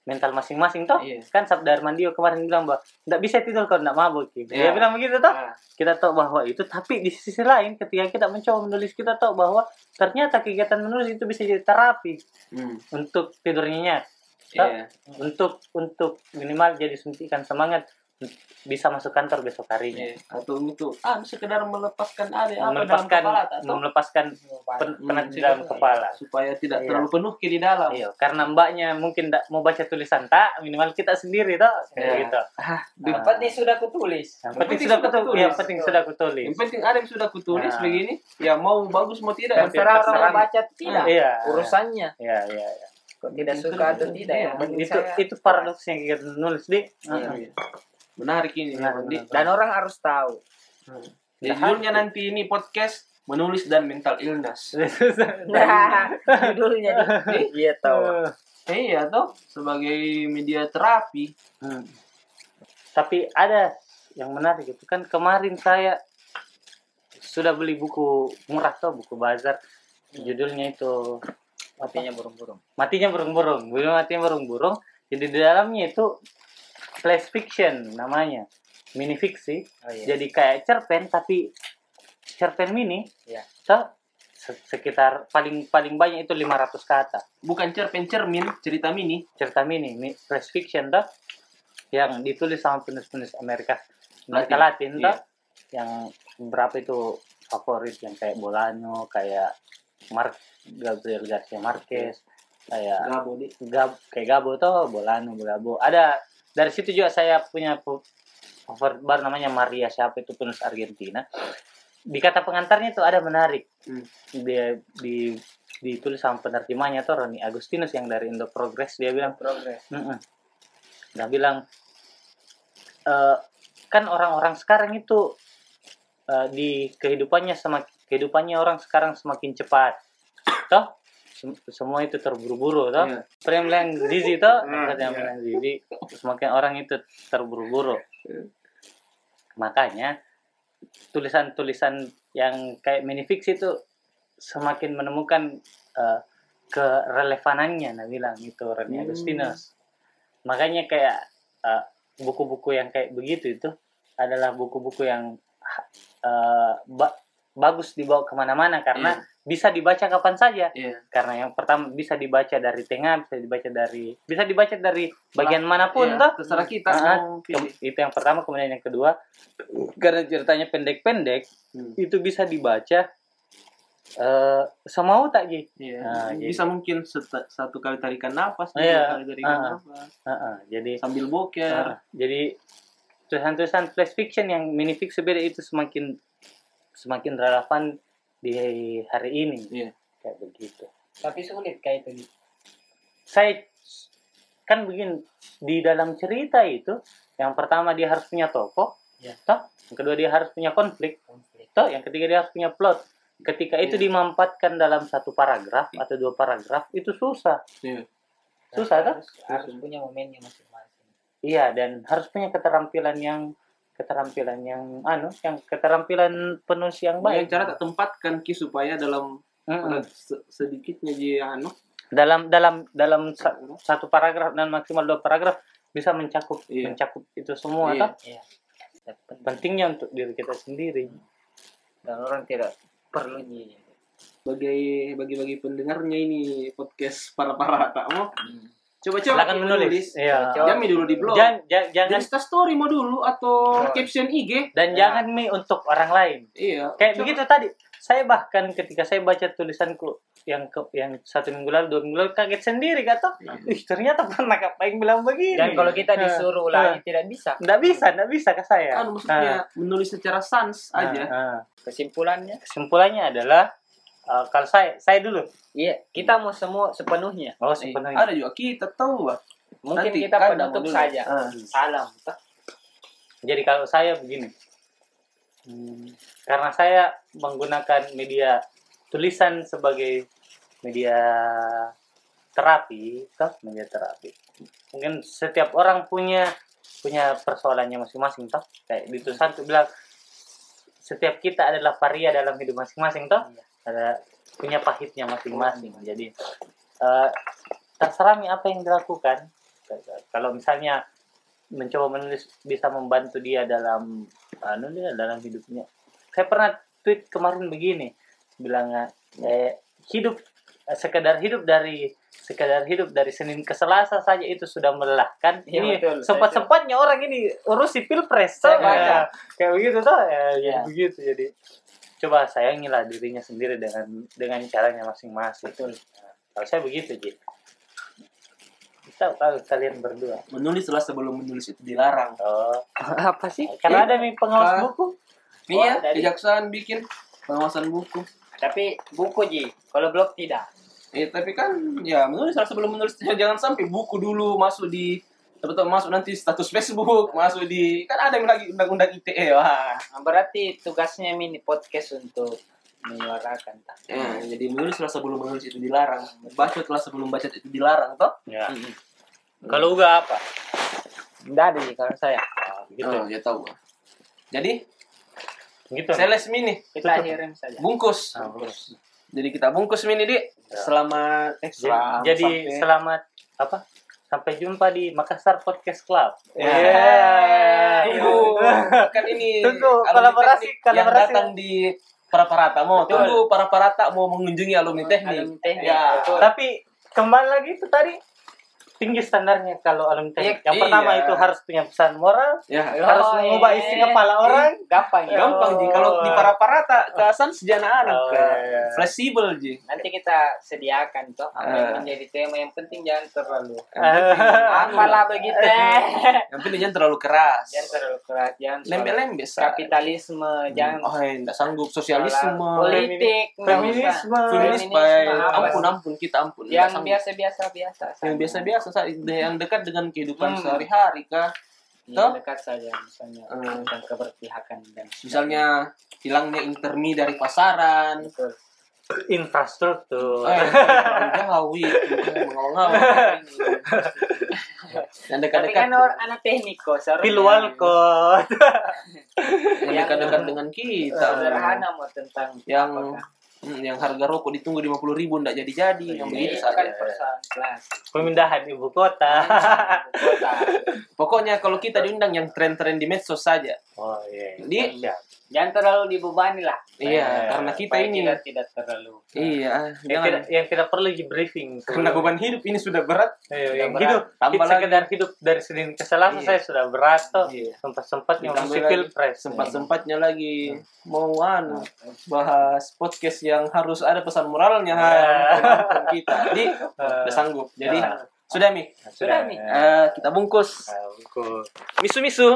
Speaker 1: mental masing-masing toh
Speaker 2: Iya.
Speaker 1: kan Sabda Armandio kemarin bilang bahwa tidak bisa tidur kalau tidak mabuk gitu. dia
Speaker 2: Iya.
Speaker 1: bilang begitu toh
Speaker 2: Ah,
Speaker 1: kita tahu bahwa itu tapi di sisi lain ketika kita mencoba menulis kita tahu bahwa ternyata kegiatan menulis itu bisa jadi terapi
Speaker 2: hmm,
Speaker 1: untuk tidurnya nyenyak
Speaker 2: Iya.
Speaker 1: untuk untuk minimal jadi suntikan semangat bisa masuk kantor besok harinya
Speaker 2: Iya. Atau itu ah sekedar melepaskan ada apa
Speaker 1: melepaskan
Speaker 2: dalam kepala atau
Speaker 1: melepaskan pen- penat di dalam kepala
Speaker 2: supaya tidak
Speaker 1: Iya.
Speaker 2: terlalu penuh ke di dalam.
Speaker 1: Iya, karena mbaknya mungkin tidak mau baca tulisan tak, minimal kita sendiri toh, kayak
Speaker 2: Iya.
Speaker 1: gitu.
Speaker 2: Ah,
Speaker 3: yang penting sudah kutulis
Speaker 1: Yang penting sudah kutulis, yang penting sudah kutulis.
Speaker 2: yang penting ada yang sudah kutulis
Speaker 1: Nah.
Speaker 2: begini, ya mau bagus mau tidak.
Speaker 4: Terserah orang membaca tidak
Speaker 1: Iya.
Speaker 4: urusannya
Speaker 1: Iya, iya, iya.
Speaker 4: Kok tidak suka atau tidak
Speaker 2: Iya,
Speaker 4: yang penting
Speaker 1: Itu
Speaker 4: saya
Speaker 1: itu paradoksnya kita nulis di.
Speaker 4: Iya.
Speaker 2: Iya. Menarik ini.
Speaker 1: Benar,
Speaker 2: Di-
Speaker 1: benar.
Speaker 4: dan orang harus tahu
Speaker 2: Di judulnya nanti ini podcast menulis dan mental illness.
Speaker 4: nah judulnya di iya tahu
Speaker 2: Eh, iya toh sebagai media terapi.
Speaker 1: Hmm. Tapi ada yang menarik itu kan kemarin saya sudah beli buku murah tuh buku bazar judulnya itu
Speaker 4: matinya burung-burung.
Speaker 1: Matinya burung-burung. Belum matinya burung-burung. Jadi di dalamnya itu flash fiction namanya. Mini fiksi
Speaker 4: oh iya.
Speaker 1: Jadi kayak cerpen tapi cerpen mini.
Speaker 4: Iya.
Speaker 1: so se- sekitar paling paling banyak itu 500 kata
Speaker 2: Bukan cerpen cermin, cerita mini.
Speaker 1: cerita mini mi- flash fiction tuh yang ditulis sama penulis-penulis Amerika. Amerika
Speaker 2: Latin,
Speaker 1: Latin
Speaker 2: iya.
Speaker 1: yang berapa itu favorit yang kayak Bolano kayak Mark Gabriel Garcia Marquez kayak
Speaker 2: Gabo di.
Speaker 1: Gab, kayak Gabo tuh Bolano Gabo ada dari situ juga saya punya pu- favorit baru namanya Maria siapa itu penulis Argentina di kata pengantarnya itu ada menarik
Speaker 2: Hmm.
Speaker 1: dia di ditulis sama penerjemahnya tuh Roni Agustinus yang dari Indo Progress dia bilang
Speaker 4: progres
Speaker 1: "Mm-mm." dia bilang eh, kan orang-orang sekarang itu eh, di kehidupannya sama kehidupannya orang sekarang semakin cepat. Toh Sem- semua itu terburu-buru toh. Pernah bilang Zizi toh.
Speaker 2: Hmm,
Speaker 1: yang
Speaker 2: iya.
Speaker 1: Zizi semakin orang itu terburu-buru. Makanya tulisan-tulisan yang kayak mini fiksi itu semakin menemukan eh, kerelevanannya nah bilang itu Reni
Speaker 2: Hmm.
Speaker 1: Agustinus. Makanya kayak eh, buku-buku yang kayak begitu itu adalah buku-buku yang ba- bagus dibawa ke mana-mana karena bisa dibaca kapan saja
Speaker 2: Iya.
Speaker 1: karena yang pertama bisa dibaca dari tengah bisa dibaca dari bisa dibaca dari bagian mana pun
Speaker 2: Iya,
Speaker 1: toh
Speaker 2: terserah kita
Speaker 1: Ah,
Speaker 2: pilih.
Speaker 1: itu yang pertama kemudian yang kedua karena ceritanya pendek-pendek
Speaker 2: Hmm.
Speaker 1: itu bisa dibaca eh semau tak Ji?
Speaker 2: Iya.
Speaker 1: Nah, jadi-
Speaker 2: bisa mungkin seta- satu kali tarikan nafas, dua
Speaker 1: Iya.
Speaker 2: kali tarikan
Speaker 1: Ah.
Speaker 2: nafas,
Speaker 1: Heeh, jadi
Speaker 2: sambil boker.
Speaker 1: ah, jadi tulisan-tulisan flash fiction yang mini beda itu semakin semakin relevan di hari ini
Speaker 2: Iya.
Speaker 1: kayak begitu
Speaker 3: tapi sulit kayak itu
Speaker 1: saya kan begini di dalam cerita itu yang pertama dia harus punya tokoh
Speaker 3: Ya.
Speaker 1: toh yang kedua dia harus punya konflik
Speaker 3: konflik
Speaker 1: toh yang ketiga dia harus punya plot ketika itu
Speaker 2: Iya.
Speaker 1: dimampatkan dalam satu paragraf atau dua paragraf itu susah
Speaker 2: Iya.
Speaker 1: Susah, kan?
Speaker 3: harus, harus punya momennya masing-masing
Speaker 1: iya dan harus punya keterampilan yang keterampilan yang anu yang keterampilan penulis yang
Speaker 2: Yang
Speaker 1: baik
Speaker 2: cara tak tempatkan ki supaya dalam
Speaker 1: Mm-mm.
Speaker 2: se- sedikitnya dia anu
Speaker 1: dalam dalam dalam sa- satu paragraf dan maksimal dua paragraf bisa mencakup
Speaker 2: Iya.
Speaker 1: mencakup itu semua
Speaker 2: Iya.
Speaker 1: toh
Speaker 3: Iya.
Speaker 1: pentingnya untuk diri kita sendiri
Speaker 3: dan orang tidak perlu.
Speaker 2: Sebagai bagi-bagi pendengarnya ini podcast para para tak mau.
Speaker 3: Hmm.
Speaker 2: Coba-coba
Speaker 1: Silakan menulis. Iya.
Speaker 3: Coba.
Speaker 2: Jangan dulu di blog.
Speaker 1: Jangan, ja- jangan
Speaker 2: Insta story mau dulu atau
Speaker 3: Oh.
Speaker 2: caption IG.
Speaker 1: dan
Speaker 3: Ya.
Speaker 1: jangan mi untuk orang lain.
Speaker 2: Iya.
Speaker 1: Kayak
Speaker 2: Coba.
Speaker 1: begitu tadi. Saya bahkan ketika saya baca tulisanku yang ke, yang satu minggu lalu dua minggu lalu kaget sendiri kata, ih ternyata pernah kak Paing bilang begini.
Speaker 3: Dan kalau kita
Speaker 1: Nah,
Speaker 3: disuruh ulangi tidak bisa.
Speaker 1: nggak bisa, nggak bisa ke saya.
Speaker 2: Kan maksudnya menulis secara sans
Speaker 1: Nah,
Speaker 2: aja.
Speaker 1: nah.
Speaker 3: Kesimpulannya,
Speaker 1: Kesimpulannya adalah eh, kalau saya, saya dulu.
Speaker 3: iya kita mau semua sepenuhnya.
Speaker 1: Oh sepenuhnya.
Speaker 2: Ada juga kita tahu Pak.
Speaker 3: Mungkin
Speaker 2: Nanti
Speaker 3: kita
Speaker 2: kan
Speaker 3: penutup saja.
Speaker 2: Ah.
Speaker 3: Salam.
Speaker 1: Jadi kalau saya begini, Hmm, karena saya menggunakan media tulisan sebagai media terapi, toh media terapi. Mungkin setiap orang punya punya persoalannya masing-masing, toh. Kayak di tulisan tuh bilang setiap kita adalah varia dalam hidup masing-masing, toh. Ada punya pahitnya masing-masing. Jadi eh, terserah apa yang dilakukan. Kalau misalnya mencoba menulis bisa membantu dia dalam anu dia dalam hidupnya. Saya pernah tweet kemarin begini, bilang eh, hidup eh, sekedar hidup dari sekedar hidup dari Senin ke Selasa saja itu sudah melelahkan.
Speaker 3: Iya,
Speaker 1: ini
Speaker 3: betul.
Speaker 1: sempat sempatnya orang ini urusi pilpres.
Speaker 3: Saya
Speaker 1: tuh.
Speaker 3: baca.
Speaker 1: Ya, kayak begitu tuh, ya,
Speaker 3: Ya.
Speaker 1: begitu. Jadi coba sayangilah dirinya sendiri dengan dengan caranya masing-masing. Nah, kalau saya begitu, Ji. Tahu tahu kalian berdua.
Speaker 2: Menulislah sebelum menulis itu dilarang.
Speaker 1: Oh,
Speaker 3: Apa sih?
Speaker 1: karena ada nih pengawas
Speaker 2: Kak.
Speaker 1: buku.
Speaker 2: Iya,
Speaker 3: dari-
Speaker 2: kejaksaan bikin pengawasan buku.
Speaker 3: Tapi buku Ji, kalau blog tidak.
Speaker 2: Eh, tapi kan ya menulislah sebelum menulis jangan sampai buku dulu masuk di betul masuk nanti status Facebook, masuk di kan ada yang lagi undang-undang ITE. Wah.
Speaker 3: Nah, berarti tugasnya mini podcast untuk menyuarakan. tak?
Speaker 2: Ya, jadi menulislah sebelum menulis itu dilarang. Bacotlah sebelum baca itu dilarang, toh?
Speaker 1: Ya. Kalau Uga apa?
Speaker 3: Ji kalau saya.
Speaker 1: Gitu.
Speaker 2: Oh, ya tahu. Jadi,
Speaker 1: Gitu.
Speaker 2: seles mini
Speaker 3: Kita akhirin saja.
Speaker 2: bungkus.
Speaker 1: Ah, terus.
Speaker 2: Jadi kita bungkus mini, Di.
Speaker 1: Ya.
Speaker 2: Selamat eh, selamat
Speaker 1: Jadi
Speaker 2: sampai-
Speaker 1: selamat apa? Sampai jumpa di Makassar Podcast Club.
Speaker 2: Ya.
Speaker 1: Yeah.
Speaker 2: Tunggu kan ini
Speaker 1: Tunggu, kolaborasi,
Speaker 2: teknik yang
Speaker 1: kolaborasi.
Speaker 2: datang di para parata mau
Speaker 3: Betul.
Speaker 2: tunggu para parata mau mengunjungi alumni teknik.
Speaker 3: Alumni teknik,
Speaker 2: Ya.
Speaker 3: betul.
Speaker 1: Tapi kembali lagi itu tadi tinggi standarnya kalau alumni teknik. Yang
Speaker 2: Iya.
Speaker 1: pertama itu harus punya pesan moral,
Speaker 2: Ya.
Speaker 1: harus
Speaker 3: Oh,
Speaker 1: mengubah
Speaker 3: iya.
Speaker 1: isi kepala orang.
Speaker 3: Gampang ya.
Speaker 2: Gampang Ji kalau di para parata ke San sejana anak
Speaker 1: Oh, iya, iya.
Speaker 2: fleksibel Ji.
Speaker 3: Nanti kita sediakan toh apa yang
Speaker 2: Ah.
Speaker 3: menjadi tema yang penting jangan terlalu
Speaker 2: Anu,
Speaker 3: apalah begitu
Speaker 2: Yang penting jangan terlalu keras.
Speaker 3: jangan terlalu keras jangan
Speaker 2: sa.
Speaker 3: kapitalisme jangan
Speaker 2: Oh, enggak sanggup sosialisme.
Speaker 3: politik
Speaker 1: Feminisme.
Speaker 3: Feminisme,
Speaker 2: Ampun,
Speaker 3: sih?
Speaker 2: ampun, kita ampun.
Speaker 3: Yang biasa-biasa biasa
Speaker 2: yang biasa-biasa Sa. yang dekat dengan kehidupan
Speaker 3: Hmm.
Speaker 2: sehari-hari kah
Speaker 3: yang
Speaker 2: Toh?
Speaker 3: dekat saja misalnya
Speaker 2: Hmm.
Speaker 3: tentang keberpihakan dan
Speaker 2: misalnya hilangnya intermi dari pasaran
Speaker 3: Betul.
Speaker 1: Infrastruktur.
Speaker 2: eh jauh itu mengawang-awang yang
Speaker 3: tapi
Speaker 2: dekat-dekat
Speaker 3: kan orang anak teknik kok
Speaker 1: Pilwal kok.
Speaker 2: yang dekat-dekat dengan kita
Speaker 3: sederhana mau tentang
Speaker 2: yang
Speaker 3: apakah.
Speaker 2: Hmm, yang harga rokok ditunggu lima puluh ribu ndak jadi-jadi yang
Speaker 1: Iya,
Speaker 2: begitu
Speaker 3: itu
Speaker 2: saja
Speaker 3: kan
Speaker 1: Pemindahan ibu kota.
Speaker 3: kota
Speaker 2: pokoknya kalau kita diundang yang tren-tren di medsos saja
Speaker 1: Oh iya.
Speaker 2: Di-
Speaker 1: Siap.
Speaker 3: Jangan terlalu dibebani lah
Speaker 2: iya karena kita ini
Speaker 3: tidak tidak terlalu
Speaker 2: iya
Speaker 1: Yang tidak, yang tidak perlu di briefing.
Speaker 2: karena beban hidup ini sudah berat
Speaker 1: Iya, yang
Speaker 2: berat.
Speaker 1: hidup,
Speaker 2: Tambah lagi.
Speaker 1: sekedar hidup dari Senin ke Selasa
Speaker 2: Iya.
Speaker 1: saya sudah berat tuh.
Speaker 2: Iya.
Speaker 1: Sempat-sempatnya
Speaker 2: Ditambah
Speaker 1: ngurusi
Speaker 2: lagi
Speaker 1: pilpres.
Speaker 2: sempat-sempatnya lagi mau anu bahas podcast yang harus ada pesan moralnya
Speaker 1: Ya.
Speaker 2: kita jadi udah sanggup jadi sudah mi
Speaker 1: sudah
Speaker 3: nih.
Speaker 2: Eh, kita bungkus
Speaker 1: buku.
Speaker 2: misu misu